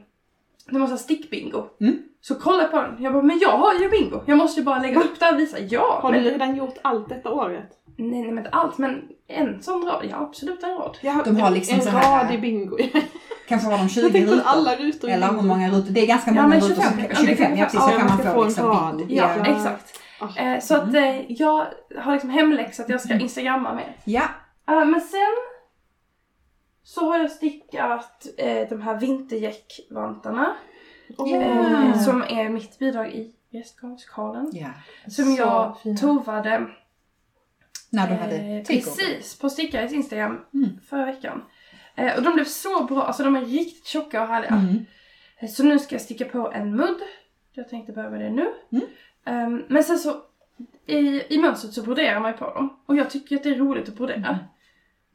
de har stickbingo. Mm. Så kolla på den. Jag bara, men jag har ju bingo. Jag måste ju bara lägga upp det och visa. Ja! Har men, du redan gjort allt detta året? nej, nej men inte allt, men en sån rad. Ja absolut en rad. Jag De har liksom en så här- rad i bingo. Kanske har de 20 Jag tänkte rutor. alla rutor Eller hur många rutor? Det är ganska Ja, många men rutor. 25. som- Ja, det 25 kan ja, precis. ja, Så kan man få få en liksom rad. bingo. Ja, Ja. exakt. Eh, så att eh, jag har liksom hemläxa att jag ska instagramma mer. Ja. Eh, men sen så har jag stickat eh, de här vintergäckvantarna. Yeah. Eh, som är mitt bidrag i gästgarnskalen. ja. Som Så jag fina. tovade När du hade eh, precis på Stickares Instagram Mm. förra veckan. Eh, och de blev så bra, alltså de är riktigt tjocka och härliga. Mm. Eh, Så nu ska jag sticka på en mudd. Jag tänkte börja med det nu. Mm. Ehm, men sen så i, i mönstret så broderar man ju på dem. Och jag tycker att det är roligt att brodera.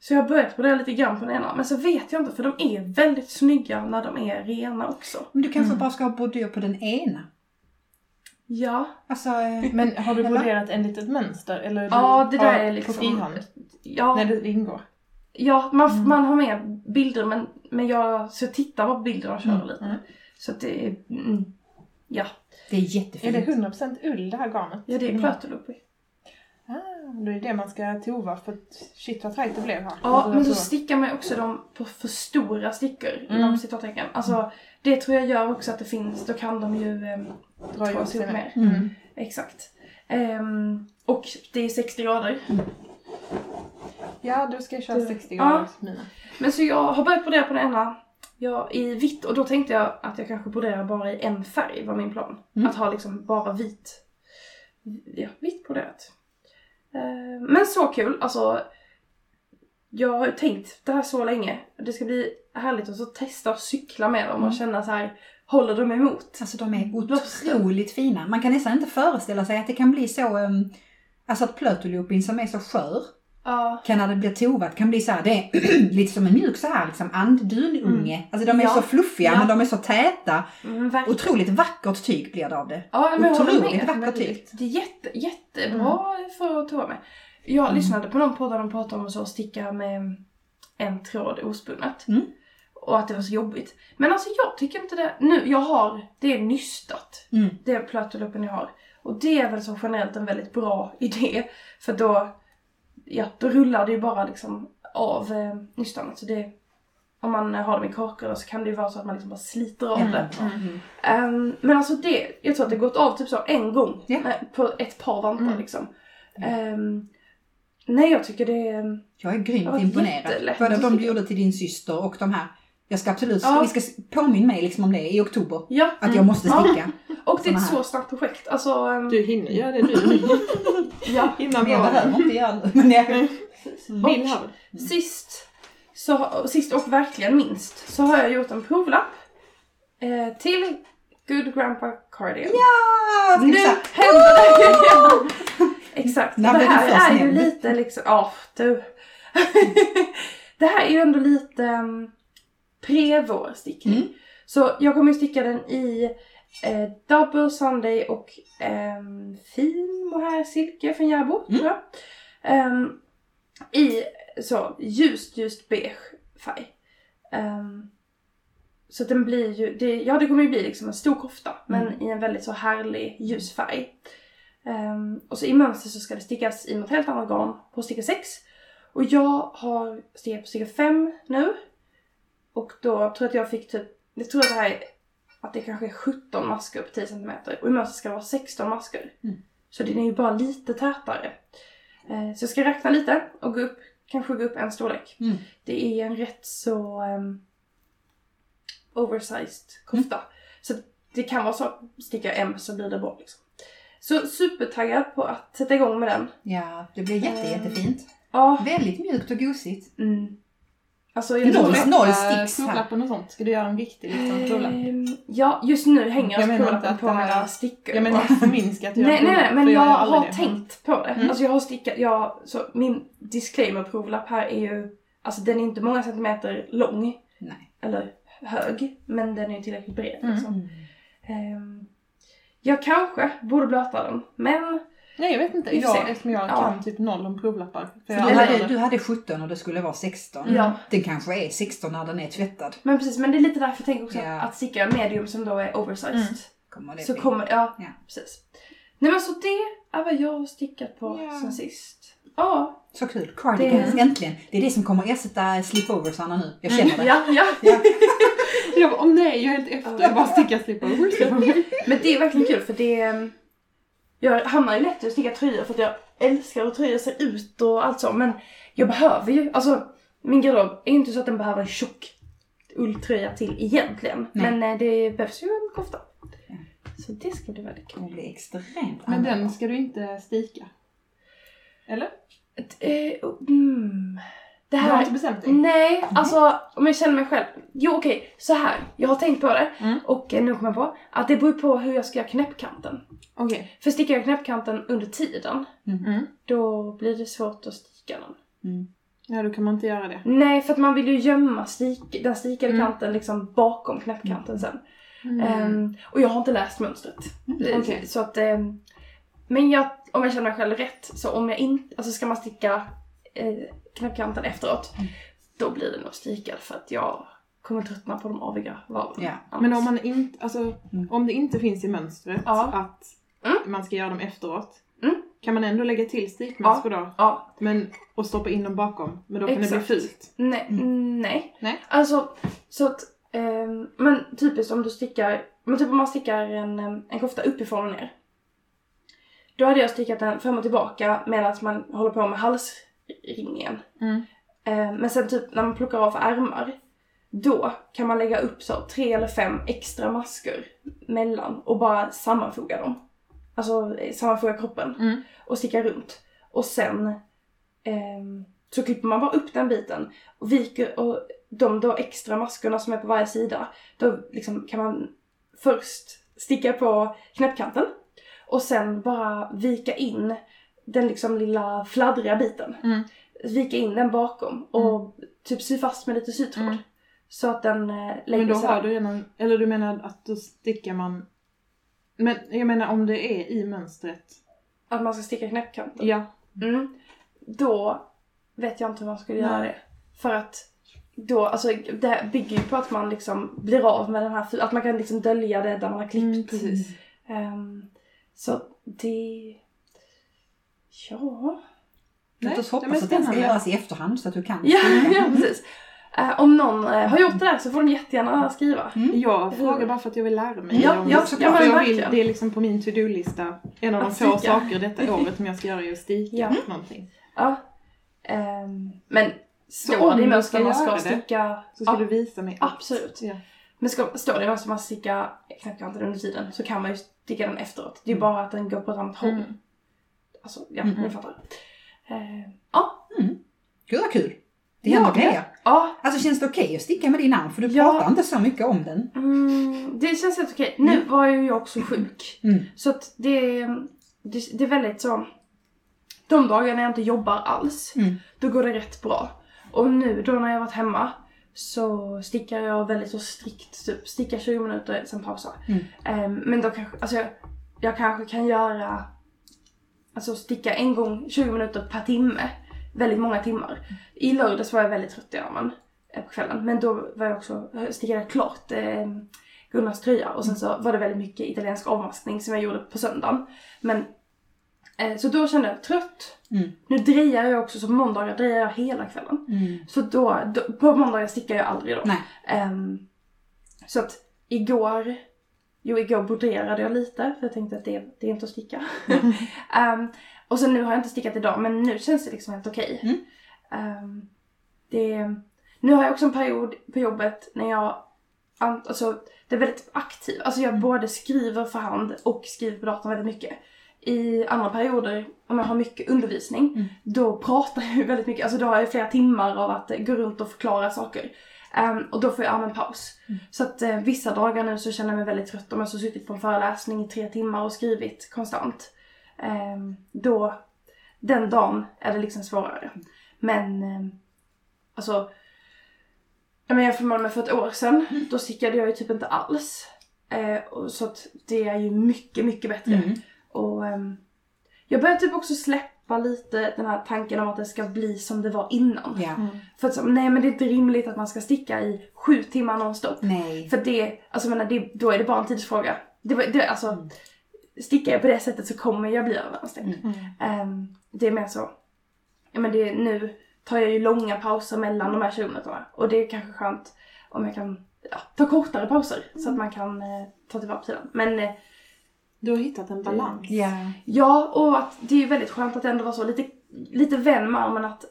Så jag har börjat brodera lite grann på den ena. Men så vet jag inte för de är väldigt snygga när de är rena också. Men du kanske Mm. bara ska ha brodyr på den ena? Ja. Alltså, eh, Men har du broderat en litet mönster? Eller Ja, det där är liksom... På frihand? Ja, När det ingår? ja man, Mm. man har med bilder men, men jag, så jag tittar på bilderna och kör Mm, lite. mm. Så att det är... Mm, ja. det är Är jättefint. det 100% ull det här garnet? ja, det är Mm. plötelupi. Ah, då är det det man ska tova för att shit vad tajt det blev här. Ja, men så stickar man också dem på för stora stickor Mm. inom citattecken. Alltså det tror jag gör också att det finns, då kan de ju eh, dra åt sig ihop mer. Mm. Exakt. Ehm, och det är 60 grader. Ja, du ska köra Du- 60 Ja. grader mina. Men så jag har börjat brodera på den ena ja, i vitt och då tänkte jag att jag kanske broderar bara i en färg var min plan. Mm. Att ha liksom bara vit, ja, vitt broderat. Ehm, men så kul, alltså. Jag har ju tänkt det här så länge. Det ska bli härligt att så testa att cykla med dem och Mm. känna så här, håller de emot? Alltså de är otroligt fina. Man kan nästan inte föreställa sig att det kan bli så, um, alltså att plötolopin som är så skör, Ja, kan när det blir tovat kan bli så här, det är lite som en mjuk så här liksom anddununge. Alltså de är Ja. så fluffiga Ja. men de är så täta. verkligen. Otroligt vackert tyg blir det av det. Ja, men Otroligt vackert tyg. Det är jätte, jättebra för att tova med. Jag Mm. lyssnade på någon podd där de pratade om att så sticka med en tråd ospunnet. Mm. Och att det var så jobbigt. Men alltså jag tycker inte det. Nu, jag har, det är nystat. Mm. Det är plötoluppen jag har. Och det är väl så generellt en väldigt bra idé. För då, ja, då rullar det ju bara liksom av eh, nystanet. Så det, om man har dem i kakor så kan det ju vara så att man liksom bara sliter av det. Mm. Ehm, men alltså det, jag tror att det gått av typ så en gång Ja. eh, på ett par vantar Mm. liksom. Ehm, nej jag tycker det är... Jag är grymt imponerad. Både de du gjorde till din syster och de här. Jag ska absolut, Ja. vi ska påminna mig liksom om det i oktober. Ja, Att jag måste Ja. sticka. och det är ett här. så snabbt projekt. Alltså, ehm, Du hinner göra det nu. ja. Innan Jag behöver inte göra det. Men jag, Vill ha det. Sist, så, sist och verkligen minst, så har jag gjort en provlapp eh, till Good Grandpa Cardigan. ja! Nu händer det! Exakt. Det här är ju nämnd? lite liksom, ja du. det här är ju ändå lite um, pre-vårstickning. Mm. Så jag kommer ju sticka den i eh, Double Sunday och um, fin mohair silke från Järbo, Mm. tror jag. Ehm, I så ljust, ljust beige färg. Ehm, så den blir ju, det, ja det kommer ju bli liksom en stor kofta men Mm. i en väldigt så härlig ljus färg. Ehm, och så i mönster så ska det stickas i något helt annat garn på sticka 6. Och jag har stickat på sticka 5 nu. Och då tror jag att jag fick typ, jag tror att det här är, att det kanske är 17 masker på 10 cm. Och i mönster ska det vara 16 masker. Mm. Så den är ju bara lite tätare. Eh, så jag ska räkna lite och gå upp, kanske gå upp en storlek. Mm. Det är en rätt så ehm, oversized kofta. Så det kan vara så att stickar M så blir det bra liksom. Så supertaggad på att sätta igång med den. Ja, det blir jätte, Mm. jättefint. Ja. Väldigt mjukt och gosigt. Mm. Alltså jag Noll- noll sticks här. Provlappen och sånt. Ska du göra en riktig liksom provlapp? Ehm, Ja, just nu hänger Jag jag provlappen att på mina stickor. Jag menar inte förminska att du Nej, nej, nej, men jag aldrig har det. tänkt på det. Mm. Alltså jag har stickat, jag, så min disclaimer provlapp här är ju, alltså den är inte många centimeter lång, Nej. eller hög, men den är ju tillräckligt bred liksom. Mm. Ehm, jag kanske borde blöta den, men Nej jag vet inte, jag, eftersom jag Ja. kan typ noll om provlappar. För jag du, hade, du hade 17 och det skulle vara 16. Ja. Den kanske är 16 när den är tvättad. Men precis, men det är lite därför jag tänker också Ja. att sticka en medium som då är oversized. Mm. Kommer Så bli. kommer, ja, Ja. precis. Nej men så det är vad jag har stickat på Ja. sen sist. Ja, Så kul. Cardigans, Det- äntligen. Det är det som kommer ersätta slipoversarna nu. Jag känner det. ja, ja. Ja. Jag bara, åh nej, jag är helt efter. Jag bara stickar slipovers. Men det är verkligen kul för det... Jag hamnar ju lätt i att sticka tröjor för att jag älskar hur tröjor ser ut och allt så. Men jag behöver ju, alltså min garderob är inte så att den behöver en tjock ulltröja till egentligen. Nej. Men eh, det behövs ju en kofta. Ja. Så det ska bli väldigt Det kul. kommer bli extremt Men den ska du inte stika? Eller? Ett, eh, mm, det Du har här... inte bestämt dig? Nej, alltså om jag känner mig själv. Jo okej, så här. Jag har tänkt på det. Mm. Och eh, nu kommer jag på att det beror på hur jag ska göra knäppkanten. Okej. För stickar jag knäppkanten under tiden, Mm. då blir det svårt att sticka den. Mm. Ja, då kan man inte göra det. Nej, för att man vill ju gömma stik, den stikade Mm. kanten liksom bakom knäppkanten sen. Mm. Ehm, och jag har inte läst mönstret. Eh, okej. Så att, ehm, men jag, om jag känner mig själv rätt, så om jag inte, alltså ska man sticka eh, knäppkanten efteråt, Mm. då blir det nog stikad för att jag kommer tröttna på de aviga varven. Ja. Men om man inte, alltså Mm. om det inte finns i mönstret Ja. att Mm. man ska göra dem efteråt. Mm. Kan man ändå lägga till stikmaskor då? Ja, Men, och stoppa in dem bakom? Men då kan Exakt. det bli fult? nej, Mm. nej. Nej. Alltså, så att, ehm, men typiskt om du stickar, men typ om man stickar en, em, en kofta uppifrån och ner. Då hade jag stickat den fram och tillbaka medan man håller på med halsringen. Mm. Eh, Men sen typ när man plockar av ärmar, då kan man lägga upp så tre eller fem extra masker mellan och bara sammanfoga dem. Alltså eh, sammanfoga kroppen Mm. och sticka runt. Och sen ehm, så klipper man bara upp den biten och viker och de då extra maskerna som är på varje sida, då liksom kan man först sticka på knäppkanten och sen bara vika in den liksom lilla fladdriga biten Mm. vika in den bakom och typ sy fast med lite sytråd. Mm. Så att den eh, lägger Men då sig har du redan, eller du menar att då stickar man men jag menar om det är i mönstret. Att man ska sticka knäppkanten. Ja. Mm. Då vet jag inte hur man skulle göra det. För att då, alltså det här bygger ju på att man liksom blir av med den här, att man kan liksom dölja det där man har klippt. Mm, precis. Ehm, så det... Ja. Låt oss hoppas att den ska göras i efterhand så att du kan Ja, ja precis. Eh, om någon eh, har gjort det där så får de jättegärna skriva. Mm. Jag frågar bara för att jag vill lära mig. Ja, om- ja, jag vill, det är liksom på min to-do-lista. En av de få saker detta året som jag ska göra är att sticka Ja. någonting. Ja. Ehm, men Så står om det i mönstret ska man ska det, sticka... Så ska Ja, du visa mig allt. absolut. Ja. Men ska, står det i mönstret man ska sticka knäppkanten under tiden så kan man ju sticka den efteråt. Det är ju Mm. bara att den går på ett annat håll. Mm. Alltså, ja, Mm. ni fattar. Eh, ja. Gud vad kul! Det händer ja. grejer. Ja, Alltså känns det okej att sticka med din arm? För du Ja. pratar inte så mycket om den. mm, det känns helt okej. Nu var ju jag också sjuk. Mm. Så att det, det, det är väldigt så... de dagarna jag inte jobbar alls, Mm. då går det rätt bra. Och nu då när jag varit hemma så stickar jag väldigt så strikt, typ stickar 20 minuter, sen pausar. Mm. Ehm, men då kanske, alltså jag, jag kanske kan göra, alltså sticka en gång 20 minuter per timme. Väldigt många timmar. I lördags var jag väldigt trött i armen eh, på kvällen. Men då var jag också, stickade jag klart eh, Gunnars tröja och sen så var det väldigt mycket italiensk avmaskning som jag gjorde på söndagen. Men eh, så då kände jag trött. Mm. Nu drejar jag också, så på måndagar drejar jag hela kvällen. Mm. Så då, då på måndagar stickar jag aldrig då. Ehm, så att igår, jo igår broderade jag lite för jag tänkte att det, det är inte att sticka. Ehm, och sen nu har jag inte stickat idag men nu känns det liksom helt okej. Mm. Ehm, det, nu har jag också en period på jobbet när jag, alltså det är väldigt aktiv. Alltså jag både skriver för hand och skriver på datorn väldigt mycket. I andra perioder, om jag har mycket undervisning, Mm. då pratar jag väldigt mycket. Alltså då har jag flera timmar av att gå runt och förklara saker. Ehm, och då får jag en paus. Så att eh, vissa dagar nu så känner jag mig väldigt trött om jag så suttit på en föreläsning i tre timmar och skrivit konstant. Ehm, då, den dagen är det liksom svårare. Men, ehm, alltså, ja, jag jämför med för ett år sedan, då stickade jag ju typ inte alls. Och så att det är ju mycket, mycket bättre. Mm. Och ehm, jag börjar typ också släppa lite den här tanken om att det ska bli som det var innan. Ja. För att så, nej men det är inte rimligt att man ska sticka i sju timmar nonstop. Nej. För det, alltså menar, det, då är det bara en tidsfråga. Det, det, alltså, stickar jag på det sättet så kommer jag bli överansträngd. Mm. Ehm, det är mer så, ja men det, nu tar jag ju långa pauser mellan de här 20 minuterna. Och det är kanske skönt om jag kan ja, ta kortare pauser så att man kan eh, ta tillvara tiden. Men eh, Du har hittat en balans. Ja. Ja, och att det är ju väldigt skönt att det ändå var så lite, lite vän med armen att,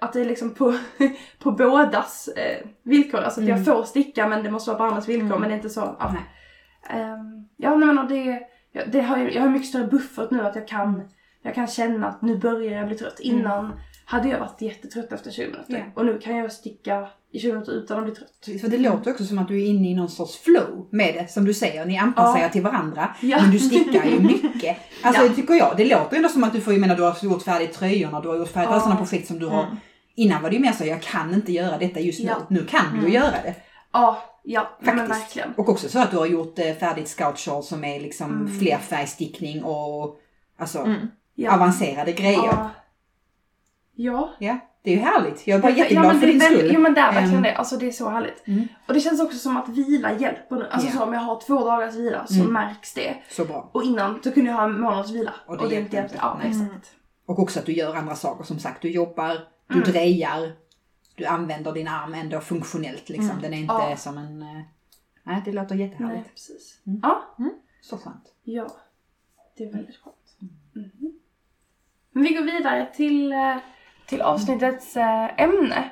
att det är liksom på, på bådas eh, villkor. Alltså att jag får sticka men det måste vara på andras villkor men det är inte så. Ja, Nej. Ehm, ja nej, men det, det har, jag har mycket större buffert nu att jag kan, jag kan känna att nu börjar jag bli trött. Innan hade jag varit jättetrött efter 20 minuter. Ja. Och nu kan jag sticka i 20 minuter utan att bli trött. För det låter också som att du är inne i någon sorts flow med det. Som du säger, ni anpassar Ja. er till varandra. Ja. Men du stickar ju mycket. Alltså Ja. det tycker jag. Det låter ändå som att du får, jag menar du har gjort färdigt tröjorna, du har gjort färdigt alla sådana projekt som du har. Mm. Innan var det ju mer så, jag kan inte göra detta just nu. Nu kan du Mm. göra det. Ja, ja men Faktiskt. verkligen. Och också så att du har gjort eh, färdigt scout shawl som är liksom Mm. flerfärgstickning och alltså Mm. Ja. avancerade grejer. Ja. Ja. Ja, det är ju härligt. Jag är bara Ja, jätteglad men för det din skull. Jo men det är verkligen Ehm, det. Alltså det är så härligt. Mm. Och det känns också som att vila hjälper nu. Alltså Ja. så om jag har två dagars vila så Mm. märks det. Så bra. Och innan så kunde jag ha en månads vila. Och Och det det, hjälpte inte. Ja, Nej. exakt. Och också att du gör andra saker. Som sagt, du jobbar, du Mm. drejar, du använder din arm ändå funktionellt. Liksom. Mm. Den är inte Ja. som en... eh, Nej, det låter jättehärligt. Nej, precis. Mm. Ja, Så skönt. ja. Det är väldigt skönt. Men vi går vidare till, eh, till avsnittets eh, ämne.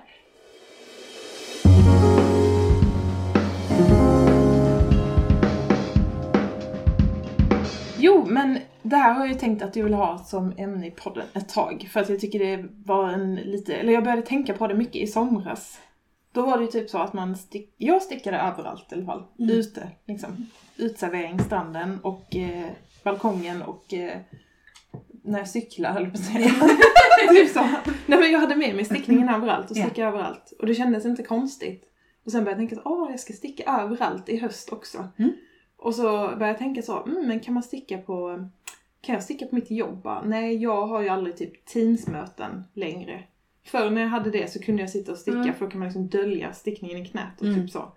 Jo, men det här har jag ju tänkt att jag vill ha som ämne i podden ett tag. För att jag tycker det var en lite, eller jag började tänka på det mycket i somras. Då var det ju typ så att man stick, jag stickade överallt i alla fall. Mm. Ute liksom. Utservering, stranden och eh, balkongen och eh, när jag cyklar höll jag på typ så. Nej men jag hade med mig stickningen överallt och stickade överallt. Och det kändes inte konstigt. Och sen började jag tänka att åh, jag ska sticka överallt i höst också. Mm. Och så började jag tänka så, mm, men kan man sticka på, kan jag sticka på mitt jobb? Bara, Nej, jag har ju aldrig typ teamsmöten längre. Förr när jag hade det så kunde jag sitta och sticka Mm. för då kan man liksom dölja stickningen i knät och Mm. typ så.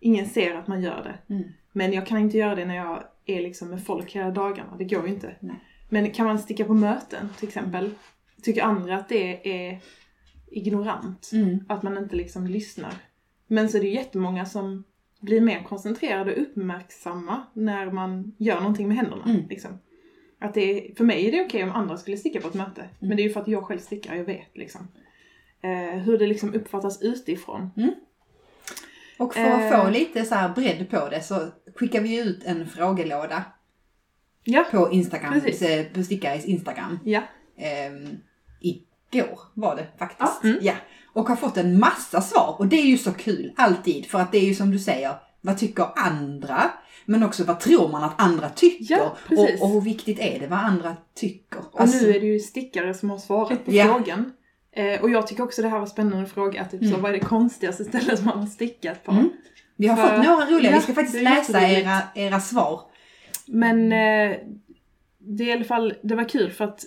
Ingen ser att man gör det. Mm. Men jag kan inte göra det när jag är liksom med folk hela dagarna, det går ju inte. Nej. Men kan man sticka på möten till exempel? Tycker andra att det är ignorant? Mm. Att man inte liksom lyssnar. Men så är det ju jättemånga som blir mer koncentrerade och uppmärksamma när man gör någonting med händerna. Mm. Liksom. Att det är, för mig är det okej om andra skulle sticka på ett möte. Men det är ju för att jag själv stickar, jag vet liksom. Eh, hur det liksom uppfattas utifrån. Och för att Eh. få lite så här bredd på det så skickar vi ut en frågelåda Ja, på Instagram, Precis. eh, på Stickares Instagram. ja. Ehm, igår var det faktiskt. Ja, mm. Ja. Och har fått en massa svar och det är ju så kul alltid för att det är ju som du säger, vad tycker andra? Men också vad tror man att andra tycker? Ja, och, och hur viktigt är det vad andra tycker? Och Alltså, nu är det ju stickare som har svarat på Ja. frågan. Eh, och jag tycker också det här var spännande fråga. Typ så, Mm. vad är det konstigaste stället man har stickat på? Mm. Vi har För- fått några roliga, Ja, vi ska faktiskt läsa era, era svar. Men eh, det är i alla fall, det var kul för att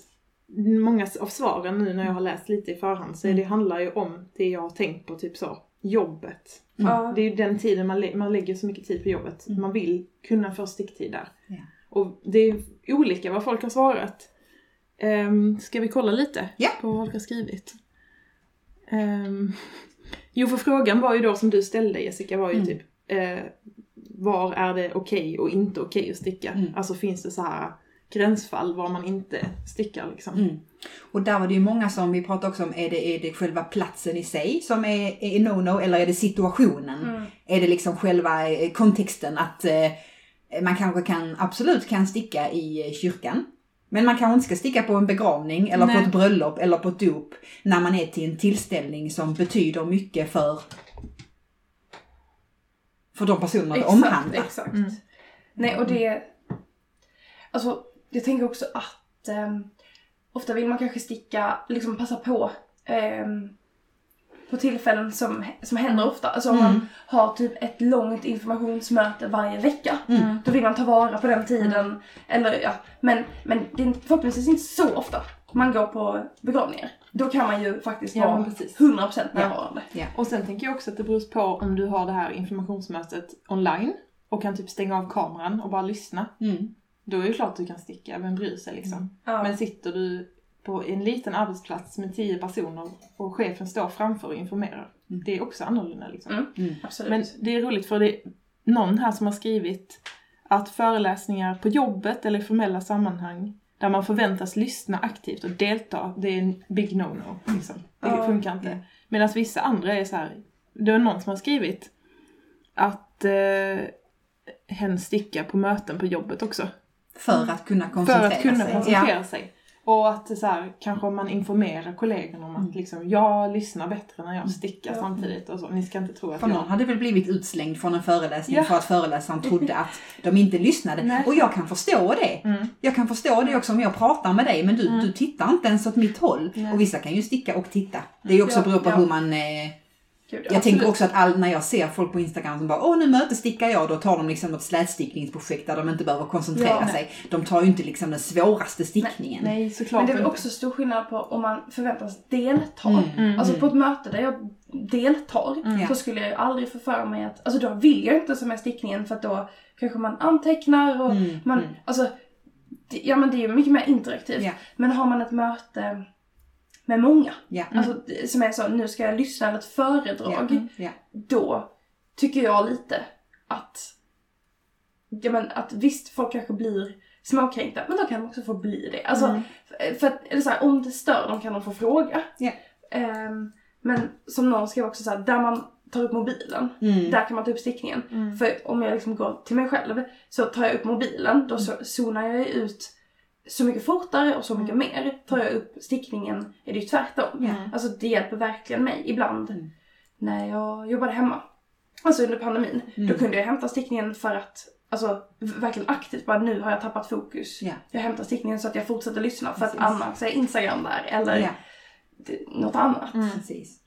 många av svaren nu när jag har läst lite i förhand så är det handlar ju om det jag har tänkt på, typ så, jobbet. Ja. Det är ju den tiden man, lä- man lägger så mycket tid på jobbet. Man vill kunna få sticktid där. Ja. Och det är olika vad folk har svarat. Um, ska vi kolla lite Ja. på vad folk har skrivit? Ehm, jo, för frågan var ju då som du ställde Jessica var ju Mm. typ eh, var är det okej och inte okej att sticka? Mm. Alltså finns det så här gränsfall var man inte stickar liksom? Mm. Och där var det ju många som, vi pratade också om, är det, är det själva platsen i sig som är, är no-no eller är det situationen? Mm. Är det liksom själva eh, kontexten att eh, man kanske kan, absolut kan sticka i eh, kyrkan. Men man kanske inte ska sticka på en begravning eller Nej. på ett bröllop eller på ett dop när man är till en tillställning som betyder mycket för för de personerna det omhandlar. Exakt. Mm. Nej, och det... Alltså, jag tänker också att ehm, ofta vill man kanske sticka, liksom passa på ehm, på tillfällen som, som händer ofta. Alltså om Mm. man har typ ett långt informationsmöte varje vecka. Mm. Då vill man ta vara på den tiden. Eller ja, men, men det är förhoppningsvis inte så ofta man går på begravningar. Då kan man ju faktiskt Ja, vara precis. 100% närvarande. Och sen tänker jag också att det beror på om du har det här informationsmötet online och kan typ stänga av kameran och bara lyssna. Mm. Då är det klart att du kan sticka, vem bryr sig liksom? Ja. Men sitter du på en liten arbetsplats med tio personer och chefen står framför och informerar. Mm. Det är också annorlunda liksom. Mm. Mm. Men det är roligt för det är någon här som har skrivit att föreläsningar på jobbet eller i formella sammanhang där man förväntas lyssna aktivt och delta, det är en big no-no. Liksom. Det Ja. funkar inte. Medan vissa andra är så här, det är någon som har skrivit att eh, hen stickar på möten på jobbet också. För att kunna För koncentrera att kunna sig. koncentrera sig. Och att så här, kanske man informerar kollegorna om att liksom, jag lyssnar bättre när jag stickar Ja. samtidigt och så. Ni ska inte tro att För jag... någon hade väl blivit utslängd från en föreläsning Ja. för att föreläsaren trodde att de inte lyssnade. Nej. Och jag kan förstå det. Mm. Jag kan förstå det också om jag pratar med dig men du, Mm. du tittar inte ens åt mitt håll. Nej. Och vissa kan ju sticka och titta. Det är ju också Ja, beror på hur man... Eh, Gud, jag absolut. tänker också att all, när jag ser folk på Instagram som bara åh nu mötesstickar jag, då tar de liksom något slätstickningsprojekt där de inte behöver koncentrera Ja. sig. De tar ju inte liksom den svåraste stickningen. Nej, såklart Men det är väl inte. också stor skillnad på om man förväntas delta. Mm. Mm. Alltså på ett möte där jag deltar Ja. så skulle jag ju aldrig få för mig att, alltså då vill jag inte som med stickningen för att då kanske man antecknar och Mm, man, mm. alltså, det, ja men det är ju mycket mer interaktivt. Ja. Men har man ett möte med många, Ja. alltså det- som är så, nu ska jag lyssna eller ett föredrag, Ja. Ja. då tycker jag lite att, ja men att visst folk kanske blir småkränkta, men då kan de också få bli det. Alltså, Mm. för- att, eller så här, om det stör dem kan de få fråga. Ehm, men som någon skrev också så här, där man tar upp mobilen, Mm. där kan man ta upp stickningen. Mm. För om jag liksom går till mig själv så tar jag upp mobilen, då så zonar jag ut så mycket fortare och så mycket mer. Tar jag upp stickningen är det ju tvärtom. Mm. Alltså det hjälper verkligen mig ibland Mm. när jag jobbade hemma. Alltså under pandemin. Mm. Då kunde jag hämta stickningen för att, alltså verkligen aktivt bara nu har jag tappat fokus. Ja. Jag hämtar stickningen så att jag fortsätter lyssna för Precis. att annars är Instagram där eller det- något annat. Mm. Precis.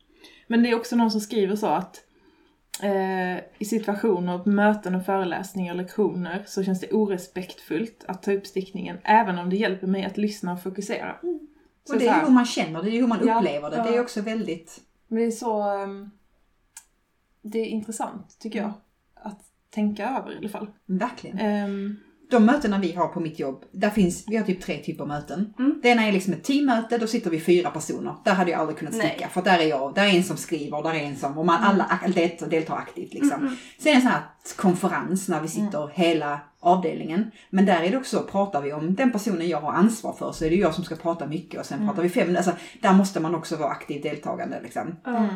Men det är också någon som skriver så att eh, i situationer, på möten och föreläsningar och lektioner så känns det orespektfullt att ta upp stickningen även om det hjälper mig att lyssna och fokusera. Så Och det så är här, hur man känner det, det är hur man upplever det. Ja. Det är också väldigt... Men det är så... ehm, det är intressant tycker jag. Att tänka över i alla fall. Verkligen. Ehm, De mötena vi har på mitt jobb, där finns, vi har typ tre typer av möten. Mm. Det ena är liksom ett teammöte, då sitter vi fyra personer. Där hade jag aldrig kunnat Nej. sticka, för där är jag, där är en som skriver, där är en som, och man alla ak- deltar, deltar aktivt liksom. Mm, mm. Sen är det en sån här konferens när vi sitter hela avdelningen. Men där är det också, pratar vi om den personen jag har ansvar för så är det jag som ska prata mycket och sen pratar vi fem, alltså där måste man också vara aktivt deltagande liksom. Ja. mm.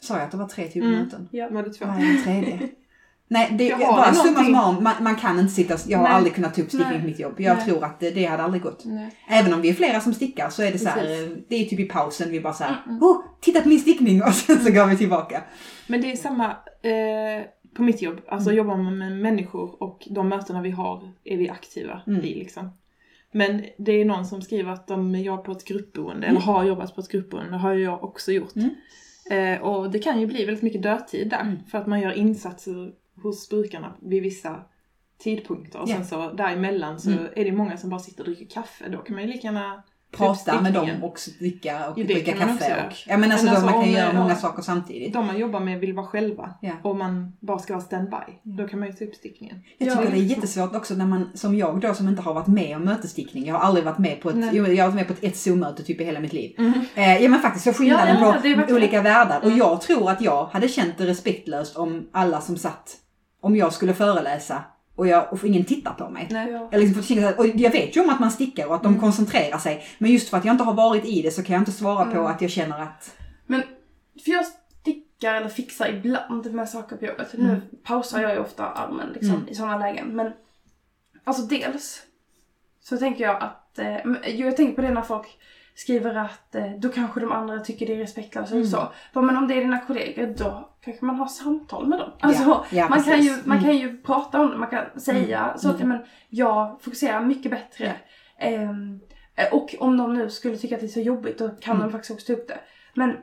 Sa jag att det var tre typer av Mm. möten? Ja. Var det två? Är den tredje? Nej, det är har bara summa summarum, man, man kan inte sitta, jag har Nej. aldrig kunnat ta upp stickning på mitt jobb. Jag Nej. tror att det, det hade aldrig gått. Nej. Även om vi är flera som stickar så är det så här, det är typ i pausen vi bara så här, Mm, oh, titta på min stickning och sen så går vi tillbaka. Men det är samma, eh, på mitt jobb, alltså Mm. jobbar man med människor och de mötena vi har är vi aktiva Mm. i liksom. Men det är någon som skriver att de jobbar på ett gruppboende, Mm. eller har jobbat på ett gruppboende, det har ju jag också gjort. Mm. Eh, och det kan ju bli väldigt mycket dödtid där, Mm. för att man gör insatser hos brukarna vid vissa tidpunkter. Och Ja. sen så däremellan så Mm. är det många som bara sitter och dricker kaffe. Då kan man ju lika gärna Prata med dem och dricka och Ja, dricka kaffe. Och, ja men alltså, Men då, alltså, man kan göra många ja. saker samtidigt. de man jobbar med vill vara själva. Ja. Och man bara ska vara standby. Då kan man ju ta upp stickningen. Jag Ja, tycker det är jättesvårt också när man, som jag då som inte har varit med om mötesstickning. Jag har aldrig varit med på ett, Nej. jag har varit med på ett, ett Zoom-möte typ i hela mitt liv. Mm. Eh, ja men faktiskt så skillnaden Ja, ja, på olika världar. Och Mm. jag tror att jag hade känt det respektlöst om alla som satt, om jag skulle föreläsa och, jag, och ingen tittar på mig. Nej. Ja. Jag, liksom får och jag vet ju om att man stickar och att de Mm. koncentrerar sig. Men just för att jag inte har varit i det så kan jag inte svara på Mm. att jag känner att... Men, för jag stickar eller fixar ibland med saker på jobbet. Mm. Nu pausar jag ju ofta armen liksom, Mm. i sådana lägen. Men alltså dels så tänker jag att, eh, jag tänker på det när folk skriver att eh, då kanske de andra tycker det är respektlöst eller Mm. så. Men om det är dina kollegor då kanske man har samtal med dem. Alltså, ja, ja, man, kan ju, man Mm. kan ju prata om det, man kan säga så att men, jag fokuserar mycket bättre. Ehm, eh, och om de nu skulle tycka att det är så jobbigt då kan Mm. de faktiskt också ta upp det. Men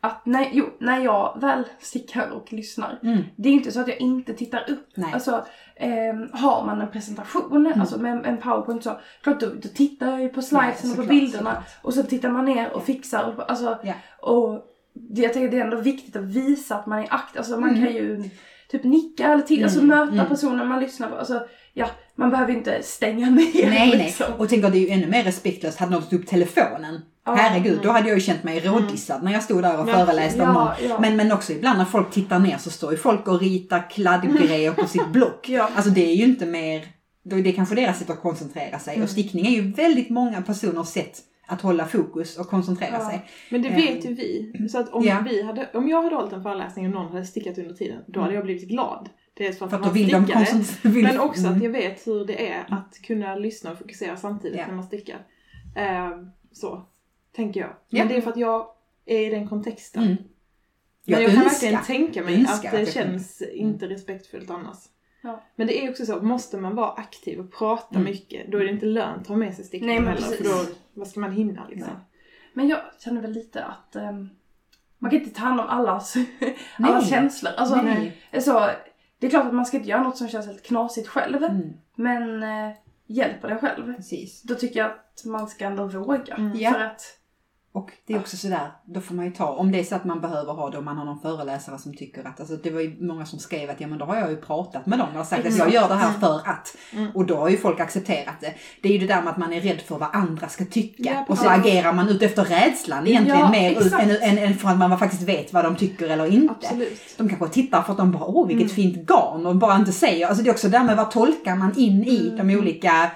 att när, jo, när jag väl stickar och lyssnar, Mm. det är inte så att jag inte tittar upp. Nej. Alltså, ehm, har man en presentation, Mm. alltså med en- en powerpoint så, klart då, då tittar jag ju på slidesen och på bilderna. såklart. Och så tittar man ner och fixar. Och, alltså, Ja. och jag tänker det är ändå viktigt att visa att man är aktiv. Alltså man Mm. kan ju typ nicka eller titta, alltså Mm, möta mm. personen man lyssnar på. Alltså, ja, man behöver inte stänga ner Nej, nej. liksom. Och tänker det är ju ännu mer respektlöst hade någon tagit upp telefonen. Ja, Herregud, då mm. hade jag ju känt mig rådissad när jag stod där och Verkligen. föreläste om någon. Ja, ja. Men, men också ibland när folk tittar ner så står ju folk och ritar kladdgrejer på sitt block. Ja. Alltså det är ju inte mer, då är det kanske deras sätt att koncentrera sig. Mm. Och stickning är ju väldigt många personers sätt att hålla fokus och koncentrera Ja. sig. Men det Ehm, vet ju vi. Så att om, ja. vi hade, om jag hade hållit en föreläsning och någon hade stickat under tiden, då hade Mm. jag blivit glad. Dels för att, För att man då vill stickare, koncentrera men också mm. att jag vet hur det är att kunna lyssna och fokusera samtidigt Ja. när man stickar. Ehm, så, tänker jag. Ja. Men det är för att jag är i den kontexten. Mm. Men Jag, jag, kan verkligen tänka mig att det jag känns inte respektfullt annars. Ja. Men det är också så, måste man vara aktiv och prata Mm. mycket, då är det inte lönt att ha med sig men heller. För då, vad ska man hinna liksom? Nej. Men jag känner väl lite att ehm, man kan inte ta hand om allas, allas känslor. Alltså, Nej. så, det är klart att man ska inte göra något som känns helt knasigt själv. Mm, Men eh, hjälper det själv, precis. då tycker jag att man ska ändå våga. Mm. Ja. För att, Och det är också sådär, då får man ju ta, om det är så att man behöver ha det, om man har någon föreläsare som tycker att, alltså det var ju många som skrev att ja men då har jag ju pratat med dem och sagt att jag Exakt. gör det här för att. Mm. Och då har ju folk accepterat det. Det är ju det där med att man är rädd för vad andra ska tycka. Ja, och så agerar man ut efter rädslan egentligen Ja, mer ut än, än, än för att man faktiskt vet vad de tycker eller inte. Absolut. De kanske tittar för att de bara, åh vilket Mm. fint garn och bara inte säger. Alltså det är också det där med vad tolkar man in i Mm. de olika,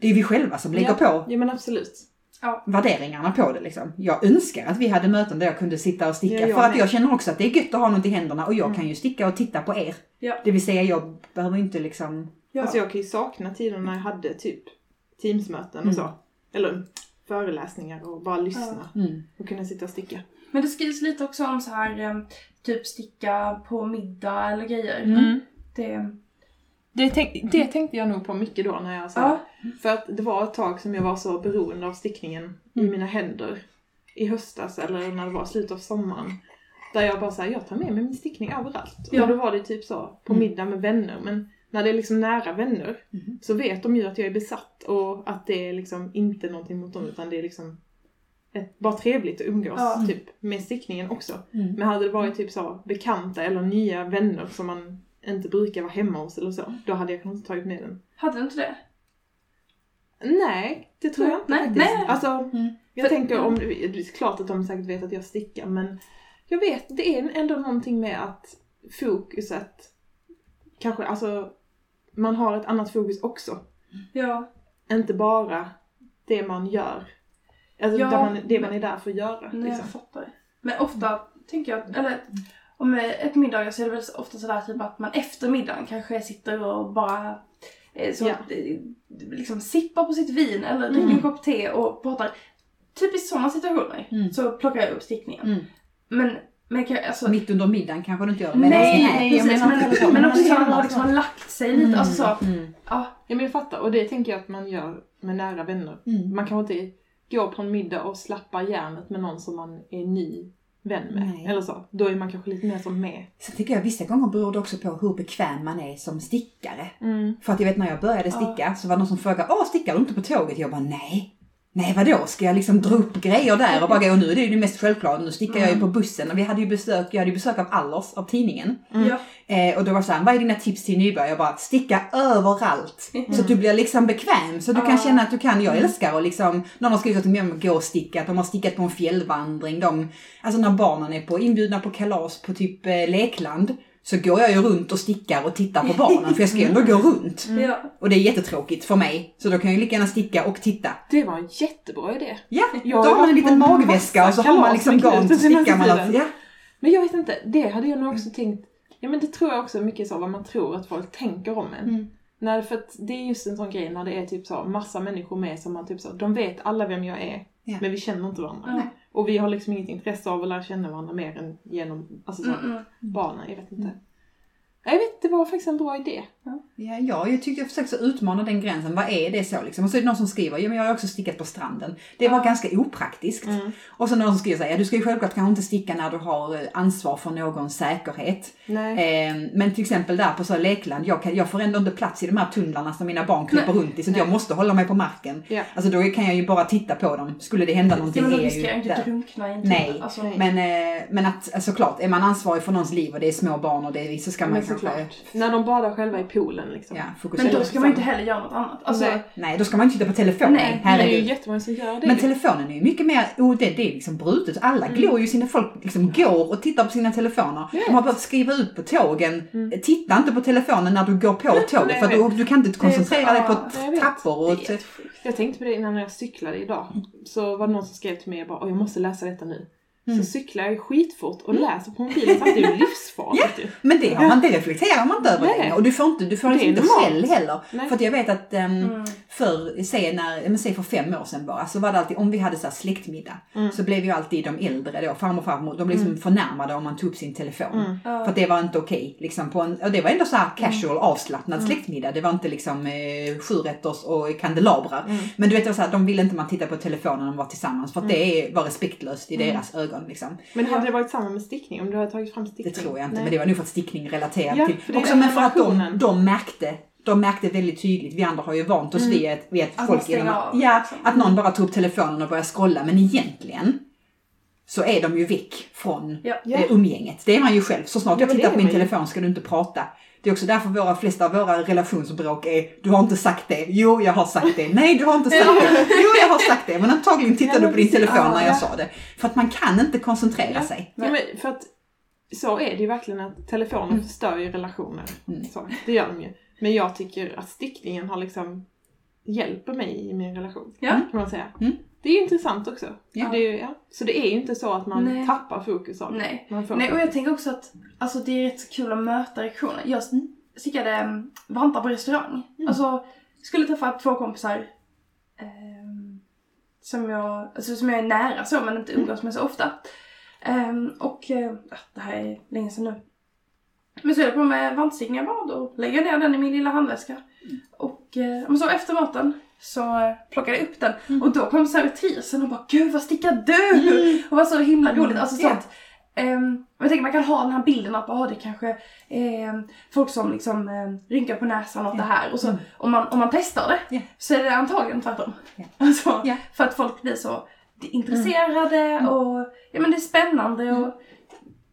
det är ju vi själva som lägger ja. på Ja men absolut. Värderingarna på det liksom. Jag önskar att vi hade möten där jag kunde sitta och sticka. Ja, jag för att med. jag känner också att det är gött att ha något i händerna och jag Mm. kan ju sticka och titta på er. Ja. Det vill säga jag behöver inte liksom... ja. Alltså jag kan ju sakna tiden när jag hade typ teamsmöten och Mm. så. Eller föreläsningar och bara lyssna. Mm. Och kunna sitta och sticka. Men det skrivs lite också om så här eh, typ sticka på middag eller grejer. Mm. Det, Det, tänk, det tänkte jag nog på mycket då när jag så ja, För att det var ett tag som jag var så beroende av stickningen i Mm. mina händer. I höstas eller när det var slutet av sommaren. Där jag bara såhär, jag tar med mig min stickning överallt. Ja. Och då var det typ så, på Mm. middag med vänner. Men när det är liksom nära vänner Mhm. så vet de ju att jag är besatt och att det är liksom inte någonting mot dem utan det är liksom ett, bara trevligt att umgås Ja. typ med stickningen också. Mm. Men hade det varit typ så bekanta eller nya vänner som man inte brukar vara hemma hos eller så, då hade jag kanske inte tagit med den. hade du inte det? Nej, det tror jag inte Nej, faktiskt. nej. Alltså, Mm. jag För- tänker om, det är klart att de säkert vet att jag stickar men jag vet, det är ändå någonting med att fokuset kanske, alltså man har ett annat fokus också. Ja. Inte bara det man gör. Alltså Ja, man, det man är där för att göra. Nej, Liksom. jag fattar. Men ofta tänker jag, eller om ett middag så är det väl ofta sådär typ att man efter middagen kanske sitter och bara eh, så, Ja. eh, liksom sippar på sitt vin eller dricker en Mm. kopp te och pratar. Typ i sådana situationer Mm. så plockar jag upp stickningen. Mm. Men Men kan, alltså, Mitt under middagen kanske du inte gör det. nej, ni nej, äter. jag precis, menar inte men, så. men också Men så hemma har liksom lagt sig lite, alltså så. Mm. Ja, Ja men jag fattar och det tänker jag att man gör med nära vänner. Mm. Man kanske inte går på en middag och slappar hjärnet med någon som man är ny vän med. Nej. Eller så. Då är man kanske lite mer som med. Sen tycker jag vissa gånger beror det också på hur bekväm man är som stickare. Mm. För att jag vet när jag började sticka så var det någon som frågade Åh, stickar du inte på tåget? Jag bara nej. Nej vadå, ska jag liksom dra upp grejer där och bara gå? Och nu är det ju det mest självklara. Nu stickar jag ju på bussen och vi hade ju besök, jag hade ju besök av Allers, av tidningen. ja. Eh, och då var det såhär, vad är dina tips till nybörjare? Jag bara, sticka överallt. Så att du blir liksom bekväm. Så du kan känna att du kan, jag älskar och liksom, någon har skrivit till mig om att gå och sticka, att de har stickat på en fjällvandring. De, alltså när barnen är på, inbjudna på kalas på typ eh, lekland. Så går jag ju runt och stickar och tittar på barnen för jag ska ju ändå gå runt. ja. Och det är jättetråkigt för mig. Så då kan jag ju lika gärna sticka och titta. Det var en jättebra idé. Ja, Jag då har man en liten magväska och så har man liksom garn så stickar man. Att, ja. Men jag vet inte, det hade jag nog också tänkt. Ja men det tror jag också mycket så vad man tror att folk tänker om en. Mm. När, för att det är just en sån grej när det är typ så massa människor med som man typ så, de vet alla vem jag är. Ja. Men vi känner inte varandra. Ja. Och vi har liksom inget intresse av att lära känna varandra mer än genom alltså så, Mm, mm. barnen. Jag vet inte. Jag vet, det var faktiskt en bra idé. Ja, ja, jag tyckte jag försökte utmana den gränsen. Vad är det så liksom? Och så är det någon som skriver, ja men jag har också stickat på stranden. Det var Ja. ganska opraktiskt. Mm. Och så någon som skriver så här, ja du ska ju självklart kanske inte sticka när du har eh, ansvar för någons säkerhet. Nej. Eh, men till exempel där på så lekland, jag, kan, jag får ändå inte plats i de här tunnlarna som mina barn kryper runt i. Så jag måste hålla mig på marken. Ja. Alltså då kan jag ju bara titta på dem. Skulle det hända någonting Ja, men är riskerar jag ju inte där. drunkna i en Nej. tunnel. Alltså, Nej. Men, eh, men att eh, såklart, är man ansvarig för någons liv och det är små barn och det är, så ska man. Såklart. När de badar själva i poolen liksom. Ja, fokusera. Men då ska man inte heller göra något annat. Alltså, Nej. Nej, då ska man inte titta på telefonen. Nej, Det är ju Herregud. jättemånga som gör det. Men telefonen är ju mycket mer, oh, det, det är liksom brutet. Alla glor ju sina, folk liksom går och tittar på sina telefoner. Jag De har börjat skriva ut på tågen, Mm. titta inte på telefonen när du går på tåget Nej, för du, du kan inte koncentrera dig på trappor och... Jag tänkte på det innan jag cyklade idag. Så var det någon som skrev till mig jag bara, "Åh, jag måste läsa detta nu. Mm. Så cyklar jag skitfort och läser på mobilen samtidigt. Det är ju livsfarligt ju. Men det, har man, det reflekterar man inte över Nej. längre. Och du får inte, du får Det liksom inte skäll heller. Nej. För att jag vet att um, Mm. Förr, säg, när, men säg för fem år sedan bara, så var det alltid, om vi hade så här släktmiddag, Mm. så blev ju alltid de äldre då, farmor och farmor, de blev liksom förnärmade om man tog upp sin telefon. Mm. För att det var inte okej. liksom på en, och det var ändå så här casual Mm. avslappnad släktmiddag. Det var inte liksom eh, sjurätters och kandelabrar. Mm. Men du vet, det var så här, de ville inte man titta på telefonen när de var tillsammans. För att det är- var respektlöst i Mm. deras ögon. Liksom. Men hade det varit samma med stickning? Om du hade tagit fram Det stickning? tror jag inte. Nej. Men det var nog för att stickning relaterad Ja, till. det Också men för att de, de märkte. De märkte väldigt tydligt, vi andra har ju vant oss Mm. vid att, vid att Att folk genom- av, ja, liksom. att någon bara tog upp telefonen och började scrolla. Men egentligen så är de ju väck från Ja. Ja. eh, umgänget. Det är man ju själv. Så snart Ja, jag tittar på min ju. telefon ska du inte prata. Det är också därför våra flesta av våra relationsbråk är du har inte sagt det. Jo, jag har sagt det. Nej, du har inte sagt det. Jo, jag har sagt det. Men antagligen tittar Ja, du på din telefon när Ja, jag ja. sa det. För att man kan inte koncentrera Ja. sig. Ja, men för att så är det ju verkligen att telefonen förstör ju relationer. Mm. Så, det gör de ju. Men jag tycker att stickningen har liksom hjälper mig i min relation. Ja. Kan man säga. Mm. Det är ju intressant också. Ja. Det är, ja. Så det är ju inte så att man Nej. tappar fokus av det. Nej. Nej, och jag tänker också att alltså, det är rätt så kul att möta reaktioner. Jag stickade um, vantar på restaurang. Mm. Alltså, skulle träffa två kompisar ehm, som, jag, alltså, som jag är nära så, men inte umgås med så ofta. Ehm, och eh, det här är länge sedan nu. Men så är jag på med bara då lägger jag ner den i min lilla handväska. Och eh, så efter maten så eh, plockade jag upp den och då kom servitrisen och bara Gud vad stickar du? Och var så himla roligt. Alltså så Ja. att ehm, jag tänker man kan ha den här bilden att ah, det kanske är folk som liksom eh, rynkar på näsan åt Ja. det här. Och så Mm. om, man, om man testar det Ja. så är det antagligen tvärtom. Ja. Alltså, Ja. För att folk blir så intresserade och ja men det är spännande och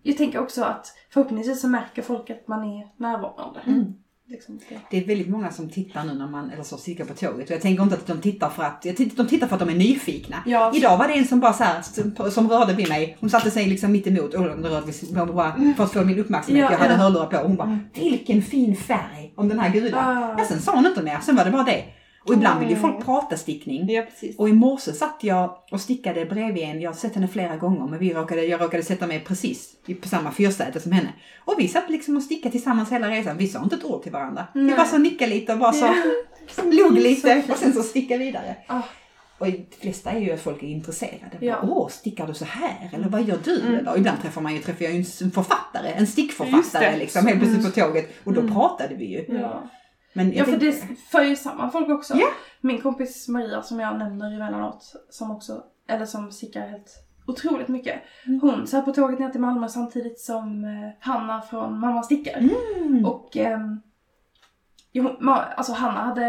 jag tänker också att förhoppningsvis så märker folk att man är närvarande. Mm. Liksom, det. Det är väldigt många som tittar nu när man, eller så stickar på tåget. Och jag tänker inte att de tittar för att, jag tittar, de tittar för att de är nyfikna. Ja. Idag var det en som bara så här, som, som rörde vid mig. Hon satte sig liksom mitt emot och hon rörde vid bara för att få min uppmärksamhet. Ja, jag hade ja. hörlurar på hon bara, vilken fin färg om den här gudan. Ah. Ja, sen sa hon inte mer, sen var det bara det. Och ibland vill ju Mm. folk prata stickning. Ja. Och i morse satt jag och stickade bredvid en, jag har sett henne flera gånger, men vi råkade, jag råkade sätta mig precis på samma fyrsäte som henne. Och vi satt liksom och stickade tillsammans hela resan. Vi sa inte ett ord till varandra. Vi Nej. bara så nickade lite och bara så Ja. log lite och sen så stickade vidare. Ah. Och de flesta är ju att folk är intresserade. Ja. Bara, Åh, stickar du så här? Eller vad gör du? Mm. Eller, ibland träffar man ju, träffar jag en författare, en stickförfattare liksom, helt plötsligt Mm. på tåget. Och då Mm. pratade vi ju. Ja. Men Ja för det för ju samman folk också. Ja. Min kompis Maria som jag nämner emellanåt, som också, eller som stickar helt otroligt mycket. Mm. Hon satt på tåget ner till Malmö samtidigt som eh, Hanna från Mamma stickar. Mm. Och jo, ma- alltså Hanna hade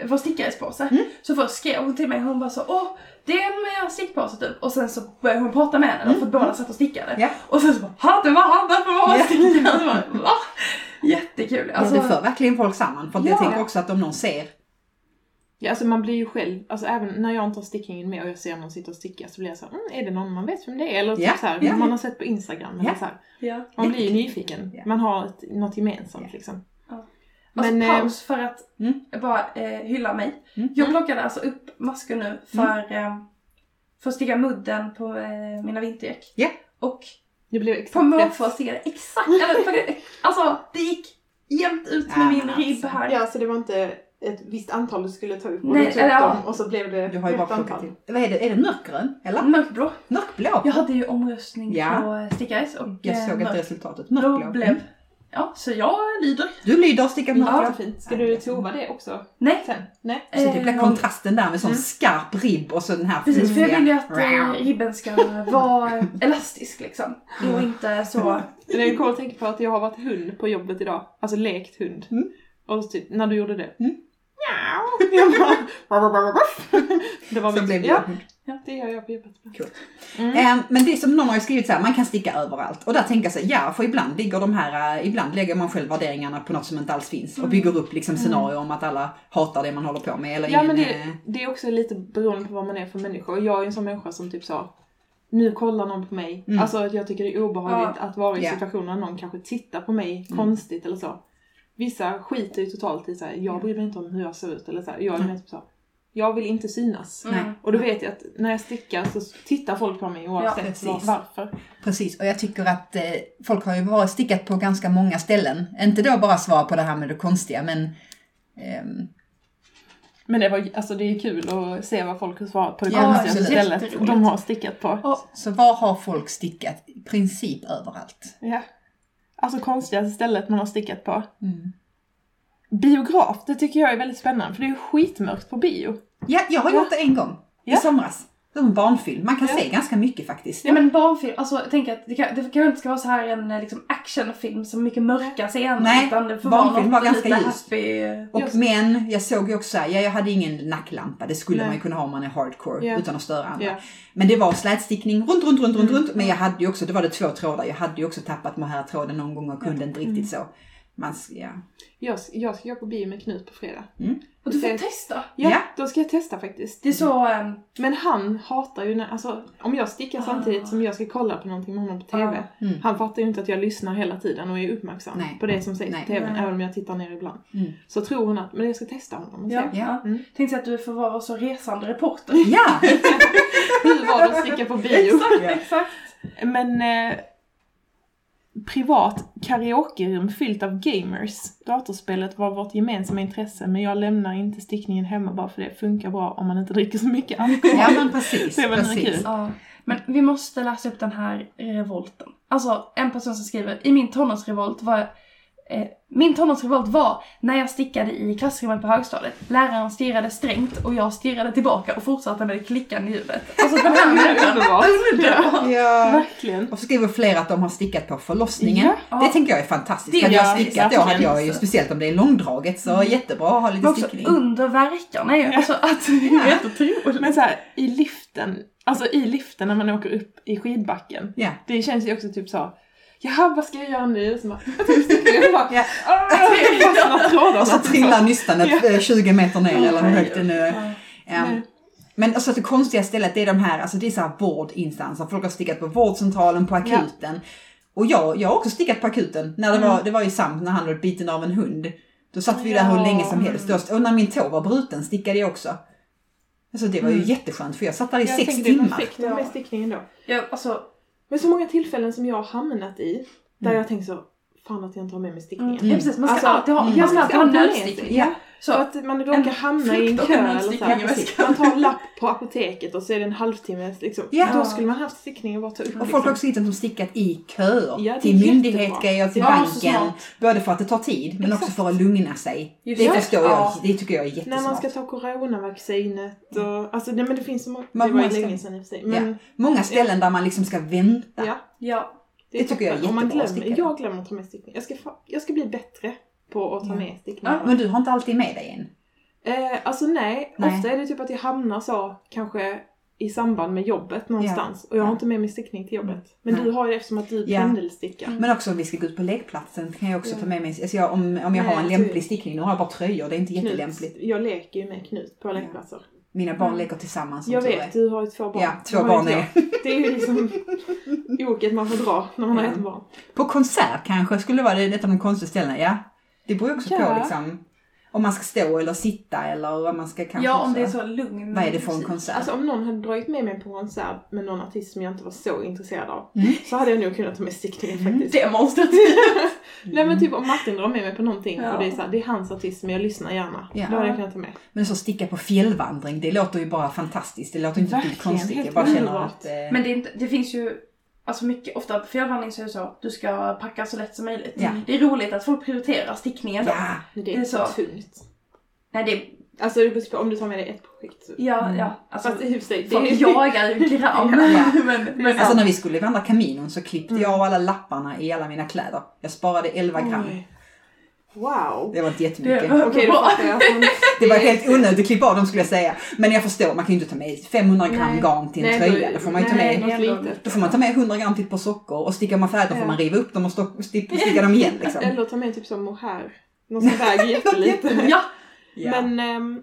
eh, var stickarespåse. Mm. Så först skrev hon till mig hon bara så åh det är med stickpåse typ. Och sen så började hon prata med henne för båda satt och stickade. Ja. Och sen så bara det var Hanna från Mamma Ja. stickar. Så bara, Va? Jättekul. Alltså, Alltså, det för verkligen folk samman. För att Ja. jag tänker också att om någon ser, Ja, alltså man blir ju själv, alltså även när jag inte har stickningen med och jag ser någon sitta och sticka så blir jag så här, mm, är det någon man vet vem det är? Eller typ Ja, så här, ja, man ja. har sett på Instagram Ja. eller så här. ja. Man blir ju nyfiken. Ja. Man har ett, något gemensamt Ja. liksom. Ja. Men, alltså eh, paus för att Mm. bara eh, hylla mig. Mm. Jag plockade alltså upp masker nu för, eh, för att sticka mudden på eh, mina vinterjack. Ja. Och det blev på exakt måfå rätt. stickade exakt, eller, alltså det gick jämnt ut med min men ribb alltså. här. Ja, så det var inte ett visst antal du skulle ta upp och Nej, du tog eller ja. dem och så blev det du har ju bara antal. till. Vad är det? Är det mörkgrön? Eller? Mörkblå. Mörkblå? Jag hade ju omröstning Ja. på eh, Stickares och Jag eh, såg inte mörk- resultatet. blå Mörkblå. blev. Mm. Ja, så jag lyder. Du lyder sticka Ja, mörkblå. fint. Ska du tova det också Nej. sen? Nej? Så det blir Eh, kontrasten där med sån Mm. skarp ribb och så den här Precis, för jag vill ju att eh, ribben ska vara elastisk liksom. Och inte så... Det är coolt att tänka på att jag har varit hund på jobbet idag. Alltså lekt hund. Mm. Och så typ, när du gjorde det. Mm. Bara... Det var Så mitt... blev ja, ja, det gör jag på jobbet. Cool. Mm. Eh, Men det som någon har skrivit så här, man kan sticka överallt. Och där tänker jag så här, ja, för ibland ligger de här, eh, ibland lägger man själv värderingarna på något som inte alls finns. Och bygger upp liksom scenarier om att alla hatar det man håller på med. Eller Ja ingen, men det, eh, det är också lite beroende på vad man är för människa. Jag är en sån människa som typ sa nu kollar någon på mig. Mm. Alltså att jag tycker det är obehagligt att vara i Ja. situationer när någon kanske tittar på mig Mm. konstigt eller så. Vissa skiter ju totalt i såhär, jag bryr mig inte om hur jag ser ut eller så här. Jag är Mm. mer typ så. Jag vill inte synas. Mm. Och då vet jag att när jag stickar så tittar folk på mig oavsett precis. var, varför. Precis, och jag tycker att eh, folk har ju varit stickat på ganska många ställen. Inte då bara svar på det här med det konstiga, men ehm, Men det, var, alltså det är kul att se vad folk har svarat på det Ja, absolut. stället de har stickat på. Ja. så var har folk stickat? I princip överallt. Ja. Alltså konstigaste stället man har stickat på. Mm. Biograf, det tycker jag är väldigt spännande för det är skitmörkt på bio. Ja, jag har gjort det en gång. I Ja. somras. Som en barnfilm. Man kan Ja. se ganska mycket faktiskt. Ja men barnfilm, alltså jag tänker att det, kan, det kanske inte ska vara så här en eh, liksom, actionfilm som mycket mörka scener. Nej, utan det får barnfilm var ganska ljust. happy. Och Just- men jag såg ju också, ja jag hade ingen nacklampa, det skulle Nej. man ju kunna ha om man är hardcore Ja. utan att störa andra. Ja. Men det var slätstickning runt, runt, runt, runt, Mm. runt. Men jag hade ju också, det var det två trådar, jag hade ju också tappat mohairtråden någon gång och kunde inte riktigt så. Man, ja. Jag, jag ska gå på bio med Knut på fredag. Och du får testa. Ja, Ja. då ska jag testa faktiskt. Det är så... ehm, Men han hatar ju när, alltså om jag stickar Ah. samtidigt som jag ska kolla på någonting med honom på TV. Ah. Mm. Han fattar ju inte att jag lyssnar hela tiden och är uppmärksam Nej. på det som sägs Nej. på TV, Nej. även om jag tittar ner ibland. Mm. Så tror hon att, men jag ska testa honom och se. ja, Ja. ja. Mm. Tänkte att du får vara så resande reporter. Ja! Hur var det att sticka på bio? exakt, exakt. Men eh, privat karaokerum fyllt av gamers. Datorspelet var vårt gemensamma intresse men jag lämnar inte stickningen hemma bara för det funkar bra om man inte dricker så mycket alkohol. Ja men precis. Det var precis. Ja. Men vi måste läsa upp den här revolten. Alltså en person som skriver, i min tonårsrevolt var eh, min tonårsrevolt var när jag stickade i klassrummet på högstadiet. Läraren stirrade strängt och jag stirrade tillbaka och fortsatte med det klickande ljudet. Alltså den här människan, Underbart. underbar! Ja. Verkligen. Och så skriver flera att de har stickat på förlossningen. Ja. Det tänker jag är fantastiskt. Det Hade jag stickat då hade jag ju, speciellt om det är långdraget, så jättebra att ha lite Men också stickning. under verkarna är ju, alltså att det är helt otroligt. Men så här, i liften, alltså i liften när man åker upp i skidbacken. Ja. Det känns ju också typ så. Jaha, vad ska jag göra nu? Så bara, jag och bara, Ja. "Ah, jag fastnar trådarna." Och så trillar nystanet eh, 20 meter ner Ja, eller hur högt det nu är. Ja. Ehm. Men alltså det konstiga stället det är de här, alltså det är så här vårdinstanser. Folk har stickat på vårdcentralen, på akuten. Och jag, jag har också stickat på akuten. När det, Mm. var, det var ju Sam när han blev biten av en hund. Då satt vi där Ja. hur länge som helst. Och när min tå var bruten stickade jag också. Alltså det var ju Mm. jätteskönt för jag satt där i Jag sex tänker det är timmar. perfekt med Ja. stickningen då. Ja, alltså, Men så många tillfällen som jag har hamnat i, där Mm. jag tänker så, fan att jag inte har med mig stickningen. Ja precis, man ska Alltså, alltid ha, mm. man ska alltid ha nödstickning. Ja. Så, Så att man råkar en hamna i en kö en eller så stickning här, i precis. väskan. Man tar en lapp på apoteket och så är det en halvtimme liksom. Ja. Då skulle man haft stickning och bara ta upp Och folk liksom. har också hittat som stickat i köer. Ja, till myndighetsgrejer, till banken. Både för att det tar tid men också Exakt. för att lugna sig. Just det förstår jag, Ja. det tycker jag är När jättesmart. man ska ta coronavaccinet och alltså nej men det finns så många, Man det var länge sedan i och för sig. Men Många ställen där man liksom ska vänta. ja, ja. Det, Det tycker jag är jättebra glömmer, stickare. Jag glömmer att ta med stickning. Jag ska, jag ska bli bättre på att ta Ja. med stickning. Ja, Men du har inte alltid med dig en? Eh, alltså nej, Nej. ofta är det typ att jag hamnar så kanske i samband med jobbet någonstans och jag har Ja. inte med mig stickning till jobbet. Men Nej. du har ju eftersom att du Ja. pendelstickar. Men också om vi ska gå ut på lekplatsen kan jag också Ja. ta med mig, alltså jag, om, om jag har en Nej, lämplig typ. stickning, nu har jag bara tröjor, det är inte Knut, jättelämpligt. jag leker ju med Knut på lekplatser. Mina barn Mm. leker tillsammans Jag vet, du har ju två barn. Ja, två har barn är. jag. Det är ju liksom oket man får dra när man har ett barn. På konsert kanske skulle vara det, ett av de konstiga ställena, ja. Det beror ju också på Ja. liksom om man ska stå eller sitta eller om man ska kanske ja, om det är så lugn Vad är det för en konsert? Alltså om någon hade dragit med mig på en konsert med någon artist som jag inte var så intresserad av Mm. så hade jag nog kunnat ta med stickningen Mm. faktiskt. Demonstrativt. Nej men typ om Martin drar med mig på någonting Ja. och det är, så här, det är hans artist men jag lyssnar gärna. Ja. Då hade jag kunnat ta med. Men så sticka på fjällvandring, det låter ju bara fantastiskt. Det låter inte Verkligen, ett konstigt. Jag bara känner att... Eh, Men det, inte, det finns ju, alltså mycket, ofta på fjällvandring så är det så, du ska packa så lätt som möjligt. Ja. Det är roligt att folk prioriterar stickningen ja, det Det är är så tungt. Nej det, Alltså det beror på om du tar med dig ett projekt. Så. ja, Mm. ja. Alltså, Fast i sig, det folk är jagar ju gram. Ja. men, men Alltså när vi skulle vandra Caminon så klippte Mm. jag av alla lapparna i alla mina kläder. Jag sparade 11 gram. Oj. Wow. Det var inte jättemycket. Det- Okej, då fattar jag. Det var helt onödigt att klippa av dem skulle jag säga. Men jag förstår, man kan ju inte ta med 500 gram Nej. garn till en Nej, tröja. då- får man ju ta med. Då får man ta med 100 gram till ett par sockor och stickar man färdigt då får Ja. man riva upp dem och stå- stick- sticka dem igen liksom. Eller ta med typ som mohair. Någon som väger jättelite. Ja, Ja. Men, ehm,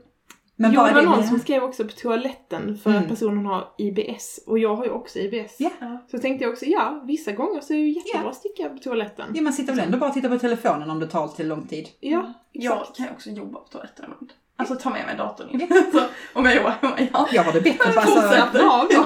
Men jo, det var det, någon det- som skrev också på toaletten för Mm. att personen har IBS. Och jag har ju också IBS. Ja. Så tänkte jag också, ja, vissa gånger så är det ju jättebra att sticka på toaletten. Ja, man sitter väl ändå bara och tittar på telefonen om det tar till lång tid. Ja, jag exakt. kan ju också jobba på toaletten ibland. Alltså ta med mig datorn in. så, om jag jobbar hemma, ja. Jag har det bättre på alltså, av då.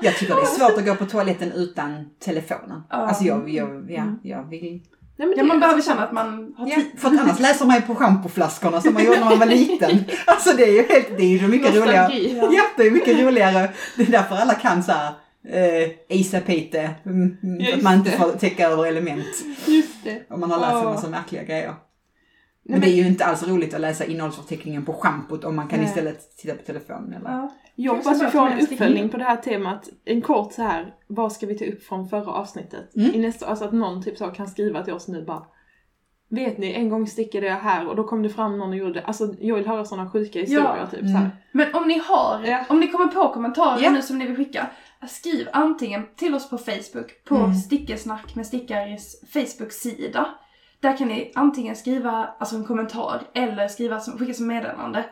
Jag tycker det är svårt att gå på toaletten utan telefonen. Ja. Alltså jag, jag, ja, Mm. jag vill... Nej, Ja, man behöver känna att man har Ja, tid. för att annars läser man ju på schampoflaskorna som man gjorde när man var liten. Alltså det är ju helt, det är ju mycket roligare. Nostalgi. Ja, det är mycket roligare. Det är därför alla kan så här. Eh, Isa Pite, mm, mm, Ja, att man inte får täcka över element. Just det. Om man har sig Åh. en massa märkliga grejer. Men, men- det är ju inte alls roligt att läsa innehållsförteckningen på schampot om man kan Nej. istället titta på telefonen. Eller? Ja. Jag hoppas vi får en uppföljning på det här temat. En kort så här, vad ska vi ta upp från förra avsnittet? Mm. I nästa, alltså att någon typ så kan skriva till oss nu bara Vet ni, en gång stickade jag här och då kom det fram någon och gjorde Alltså jag vill höra sådana sjuka historier Ja. typ Mm. så här. Men om ni har, Ja. om ni kommer på kommentarer Ja. nu som ni vill skicka, skriv antingen till oss på Facebook, på Mm. Stickesnack med stickares Facebook-sida. Där kan ni antingen skriva alltså en kommentar eller skriva som, skicka som meddelande.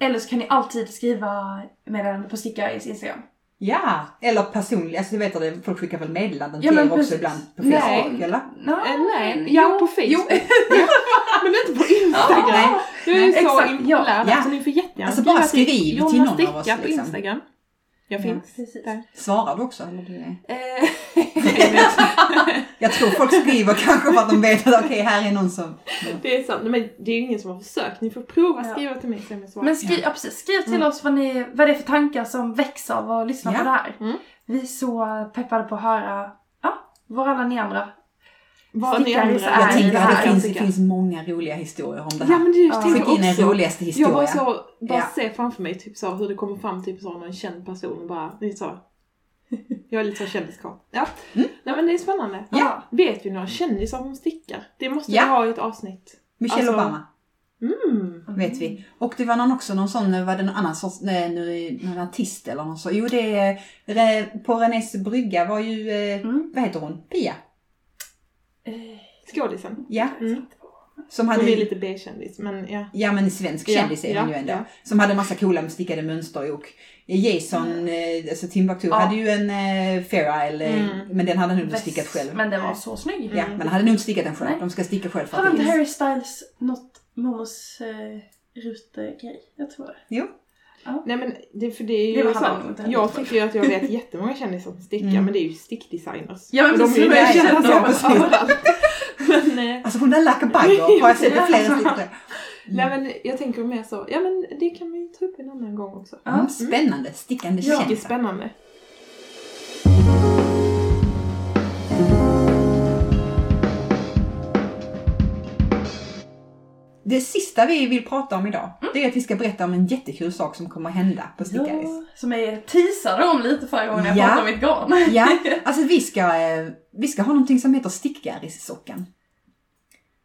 Eller så kan ni alltid skriva meddelande på Stickares Instagram. Ja, eller personligt. Alltså, du vet att det- folk skickar väl meddelanden Ja, till er också precis. ibland på Nej. Facebook, eller? No, Eh, nej, ja på Facebook. Jo. Men inte på Instagram. Nej. Du är ju så Exakt, impopulärt ja. så ni får jättegärna Alltså, bara skriv till någon av Sticka oss, på liksom. Instagram. Jag Ja, finns precis. där. Svarar du också? Eller du är... Eh, Jag tror folk skriver kanske för att de vet att okej, här är någon som... det är sant, men det är ju ingen som har försökt. Ni får prova Ja. skriva till mig så jag svarar. Men skriv, ja. precis, skriv till oss vad, ni, vad det är för tankar som växer av att lyssna Ja. på det här. Mm. Vi är så peppade på att höra ja, vad alla ni andra Vad ni andra så Jag är tänker det att det finns, det finns många roliga historier om det Ja här. men det Ja. Skicka in också. roligaste Jag bara, historia. så, bara Ja. ser framför mig typ så hur det kommer fram typ så någon känd person och bara lite så. Jag är lite så kändiskarl. Ja. Mm. Nej men det är spännande. Ja. Vet vi några kändisar som stickar? Det måste Ja. vi ha i ett avsnitt. Michelle alltså- Obama, Mm. vet vi. Och det var någon också, någon sån, var det någon annan sorts, nej, någon artist eller någon så. Jo, det är, på Renés brygga var ju, eh, Mm. vad heter hon? Pia? Eh, Skådisen. Ja. Mm. Som Hon hade, är lite B-kändis men ja. ja men svensk Ja, kändis är hon ja, ju ändå. ja. Som hade massa coola stickade mönster och Jason, eh, alltså Timbuktu Ja. hade ju en eh, Fair Isle, Mm. men den hade han nog stickat själv. Men den var så snygg. Ja, men han hade nog inte stickat den själv. Nej. De ska sticka själv för att inte Harry Styles något Momos eh, rute-grej? Jag tror det. Jo. Nej men det, för det är ju Det heller Jag tycker ju att jag vet jättemånga kändisar som stickar Mm. men det är ju stickdesigners. Ja, men Och de är precis, ju jag där känner kända som precis. eh, Alltså hon där like a bugger har jag sett i flera stycken. nej men jag tänker mer så, ja men det kan vi ta upp en annan gång också. Ja. Mm, spännande, stickande Ja. Mycket känsla. spännande. Det sista vi vill prata om idag, det är att vi ska berätta om en jättekul sak som kommer att hända på Stickaris. Ja, som jag teasade om lite förra gången jag Ja. pratade om mitt garn. Ja, alltså vi ska, eh, vi ska ha någonting som heter Stickaris-sockan.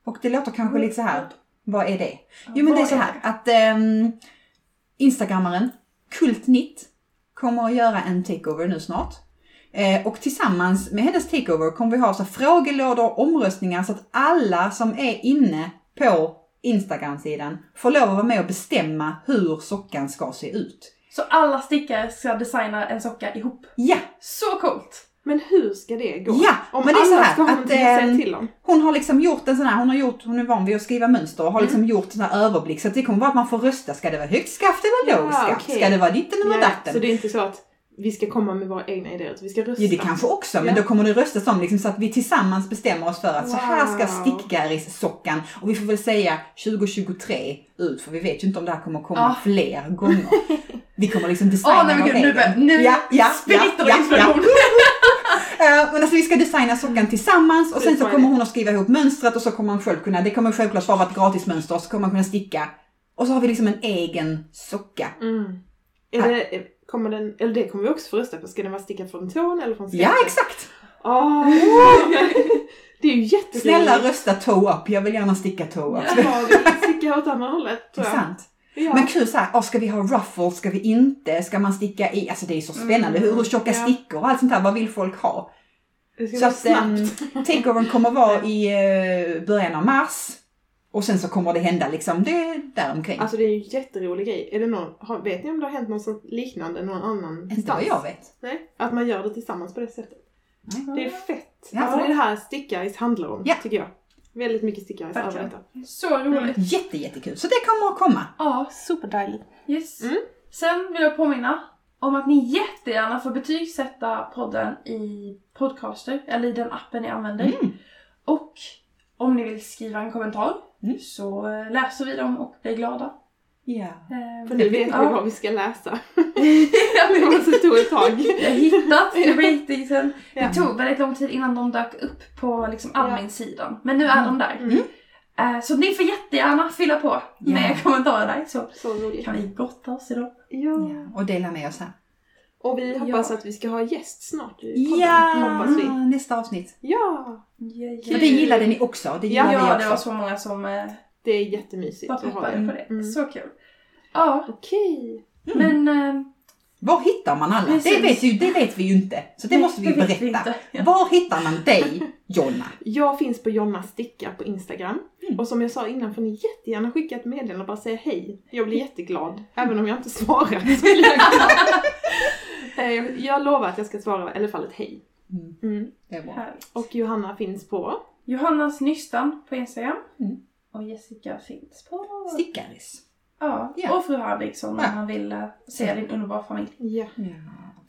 Och det låter kanske lite så här, vad är det? Jo men det är så här att ehm, Instagrammaren Kultnitt kommer att göra en takeover nu snart. Eh, och tillsammans med hennes takeover kommer vi ha så frågelådor och omröstningar så att alla som är inne på Instagram-sidan får lov att vara med och bestämma hur sockan ska se ut. Så alla stickare ska designa en socka ihop. Ja, Så coolt! Men hur ska det gå? Ja, Om men det är så alla här ska ha att, säga ehm, till om. Hon har liksom gjort en sån här, hon har gjort, hon är van vid att skriva mönster och har liksom gjort en sån här överblick. Så att det kommer vara att man får rösta. Ska det vara högt skaft eller låg Ja, skaft? okej. Ska det vara ditten eller Ja, datten? så det är inte så att vi ska komma med våra egna idéer, vi ska rösta. Ja, det kanske också, men Ja. då kommer det röstas om liksom, så att vi tillsammans bestämmer oss för att så här ska Wow. stickgaris-sockan och vi får väl säga 2023 ut för vi vet ju inte om det här kommer komma Ja. fler gånger. Vi kommer liksom designa Åh nej men gud, nu, egen. bör- nu Ja, ja, spritter ja, det ja, inspiration. Eh, men alltså vi ska designa sockan tillsammans och sen så Utmaning. kommer hon att skriva ihop mönstret och så kommer man själv kunna, det kommer självklart vara ett gratismönster och så kommer man kunna sticka. Och så har vi liksom en egen socka. Mm. Är det, kommer den, eller det kommer vi också få rösta på. Ska den vara stickad från tån eller från Ja skaftet? exakt! Åh! det är ju jätteroligt. Snälla rösta toe up, jag vill gärna sticka toe up. Jag vill sticka åt andra hållet Det tror är jag. sant. Ja. Men kul såhär, oh, ska vi ha ruffles, ska vi inte? Ska man sticka i? Alltså det är så spännande. Hur, hur tjocka ja. stickor och allt sånt här, vad vill folk ha? det ska Så att um, snabbt. takeovern kommer vara i eh, början av mars. Och sen så kommer det hända liksom, det är däromkring. Alltså det är ju en jätterolig grej. Är det någon, har, vet ni om det har hänt något sånt liknande någon annan inte vad jag vet. Nej, att man gör det tillsammans på det sättet. Nej. Det är fett. Ja. Alltså det är det här stickaris handlar om, Ja. tycker jag. Väldigt mycket stickaris Verkligen. arbetar. Så roligt. Jätte, jättekul. Så det kommer att komma. Ja, Superdejligt. yes. Mm. Sen vill jag påminna om att ni jättegärna får betygsätta podden i Podcaster, eller i den appen ni använder. Mm. Och om ni vill skriva en kommentar Mm. så eh, läser vi dem och blir glada. Ja. Eh, För nu vet vi Ja. vad vi ska läsa. det måste ta ett tag. Jag hittat ratingen. Ja. Det tog väldigt lång tid innan de dök upp på liksom admin-sidan. Men nu är de där. Mm. Eh, Så ni får jättegärna fylla på med Ja. kommentarer så Så kan vi gotta oss i dem. Ja. ja. Och dela med oss här. Och vi hoppas Ja. att vi ska ha gäst snart i podden. Hoppas vi. Nästa avsnitt. Ja, För det gillade ni också. Det gillade Ja, också. det var så många som eh, det är jättemysigt att ha det. på det. Mm. Så kul. Ja, Okej. men... eh, Var hittar man alla? Precis. Det vet, ju, det vet vi ju inte. Så det Nej, måste vi det vet berätta. vi inte. Ja. Var hittar man dig, Jonna? Jag finns på Jonna Stickar på Instagram. Mm. Och som jag sa innan får ni jättegärna skicka ett meddelande och bara säga hej. Jag blir jätteglad. Även om jag inte svarar så blir jag glad. Eh, jag- lovar att jag ska svara i alla fall ett hej. Mm, Mm. det är bra. Härligt. Och Johanna finns på Johannas Nystan på Instagram. Mm. Och Jessica finns på... Stickaris. Ja, Ja. och fru Harvigsson om Ja. man vill eh, se din underbara familj. Ja. Ja,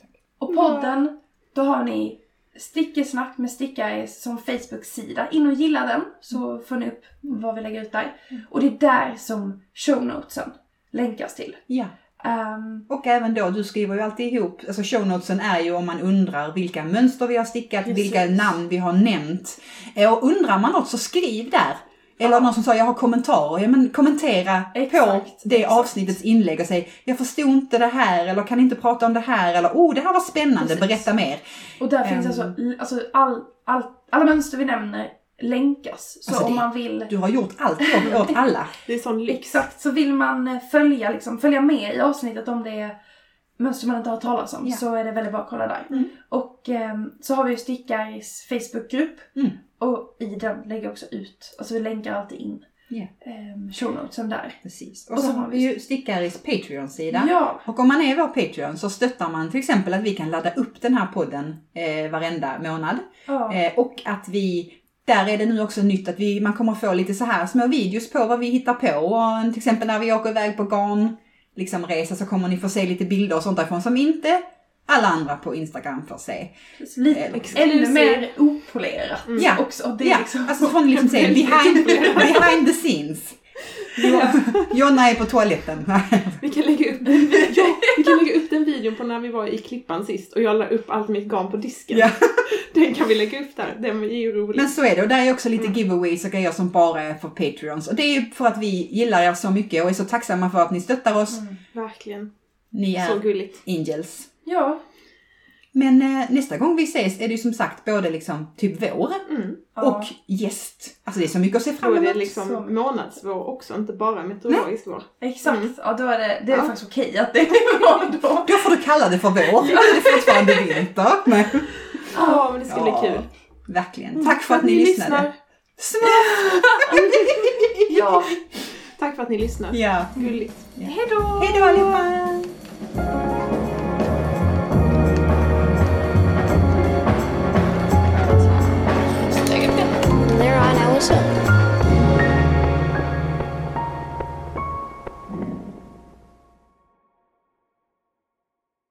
tack. Och podden, då har ni Stickesnack med stickare som Facebook-sida. In och gilla den så får ni upp vad vi lägger ut där. Och det är där som shownotesen länkas till. Ja. Ehm, Och även då, du skriver ju alltid ihop, alltså shownotesen är ju om man undrar vilka mönster vi har stickat, Precis. vilka namn vi har nämnt. Eh, Och undrar man något så skriv där. Eller Ja. någon som sa jag har kommentarer, ja men kommentera på Exakt, det exakt. avsnittets inlägg och säg jag förstod inte det här eller kan inte prata om det här eller oh det här var spännande, Precis. berätta mer. och där finns Ehm. alltså, alltså all, all, alla mönster vi nämner länkas. Så Alltså om det- man vill Du har gjort allt jobb åt alla. Det är sån lyx. Exakt, så vill man eh, följa, liksom, följa med i avsnittet om det är mönster man inte har talas om Ja. så är det väldigt bra att kolla där. Mm. Och ehm, så har vi ju Stickaris Facebookgrupp Mm. och i den lägger jag också ut, alltså vi länkar alltid in Ja. um, shownotesen där. Precis. Och Och så så har har vi ju Stickaris Patreon-sida. Ja, Och om man är vår Patreon så stöttar man till exempel att vi kan ladda upp den här podden eh, varenda månad. ja. Eh, och att vi, där är det nu också nytt att vi, man kommer få lite så här små videos på vad vi hittar på. Och till exempel när vi åker iväg på garn, liksom resa så kommer ni få se lite bilder och sånt därifrån som inte alla andra på Instagram får se. lite, eh, ännu mer opolerat. Mm. Ja. också. Och det är Ja, liksom... alltså från liksom säga behind, behind the scenes. Jo- Jonna är på toaletten. Vi kan, lägga upp den, vi- ja, vi kan lägga upp den videon på när vi var i Klippan sist och jag la upp allt mitt garn på disken. Ja. Den kan vi lägga upp där, den är ju rolig. Men så är det och där är också lite Mm. giveaways och grejer som bara är för Patreons. Och det är ju för att vi gillar er så mycket och är så tacksamma för att ni stöttar oss. Mm. Verkligen. Ni Så är gulligt. angels. Ja. Men eh, nästa gång vi ses är det ju som sagt både liksom typ vår Mm. ja. och gäst. Alltså det är så mycket att se Då fram är det emot. så liksom mycket. månadsvår också, inte bara meteorologisk vår. Exakt. Mm. Ja, då är det, det är Ja. faktiskt okej att det är bra då. Då får du kalla det för vår. Det är fortfarande vinter. Men, Ja, men det ska Ja. bli kul. verkligen. Tack för att ni lyssnade. Smurf! Ja. Tack för att ni lyssnar. Ja. Gulligt. Hej då! Hej då allihopa! Sẽ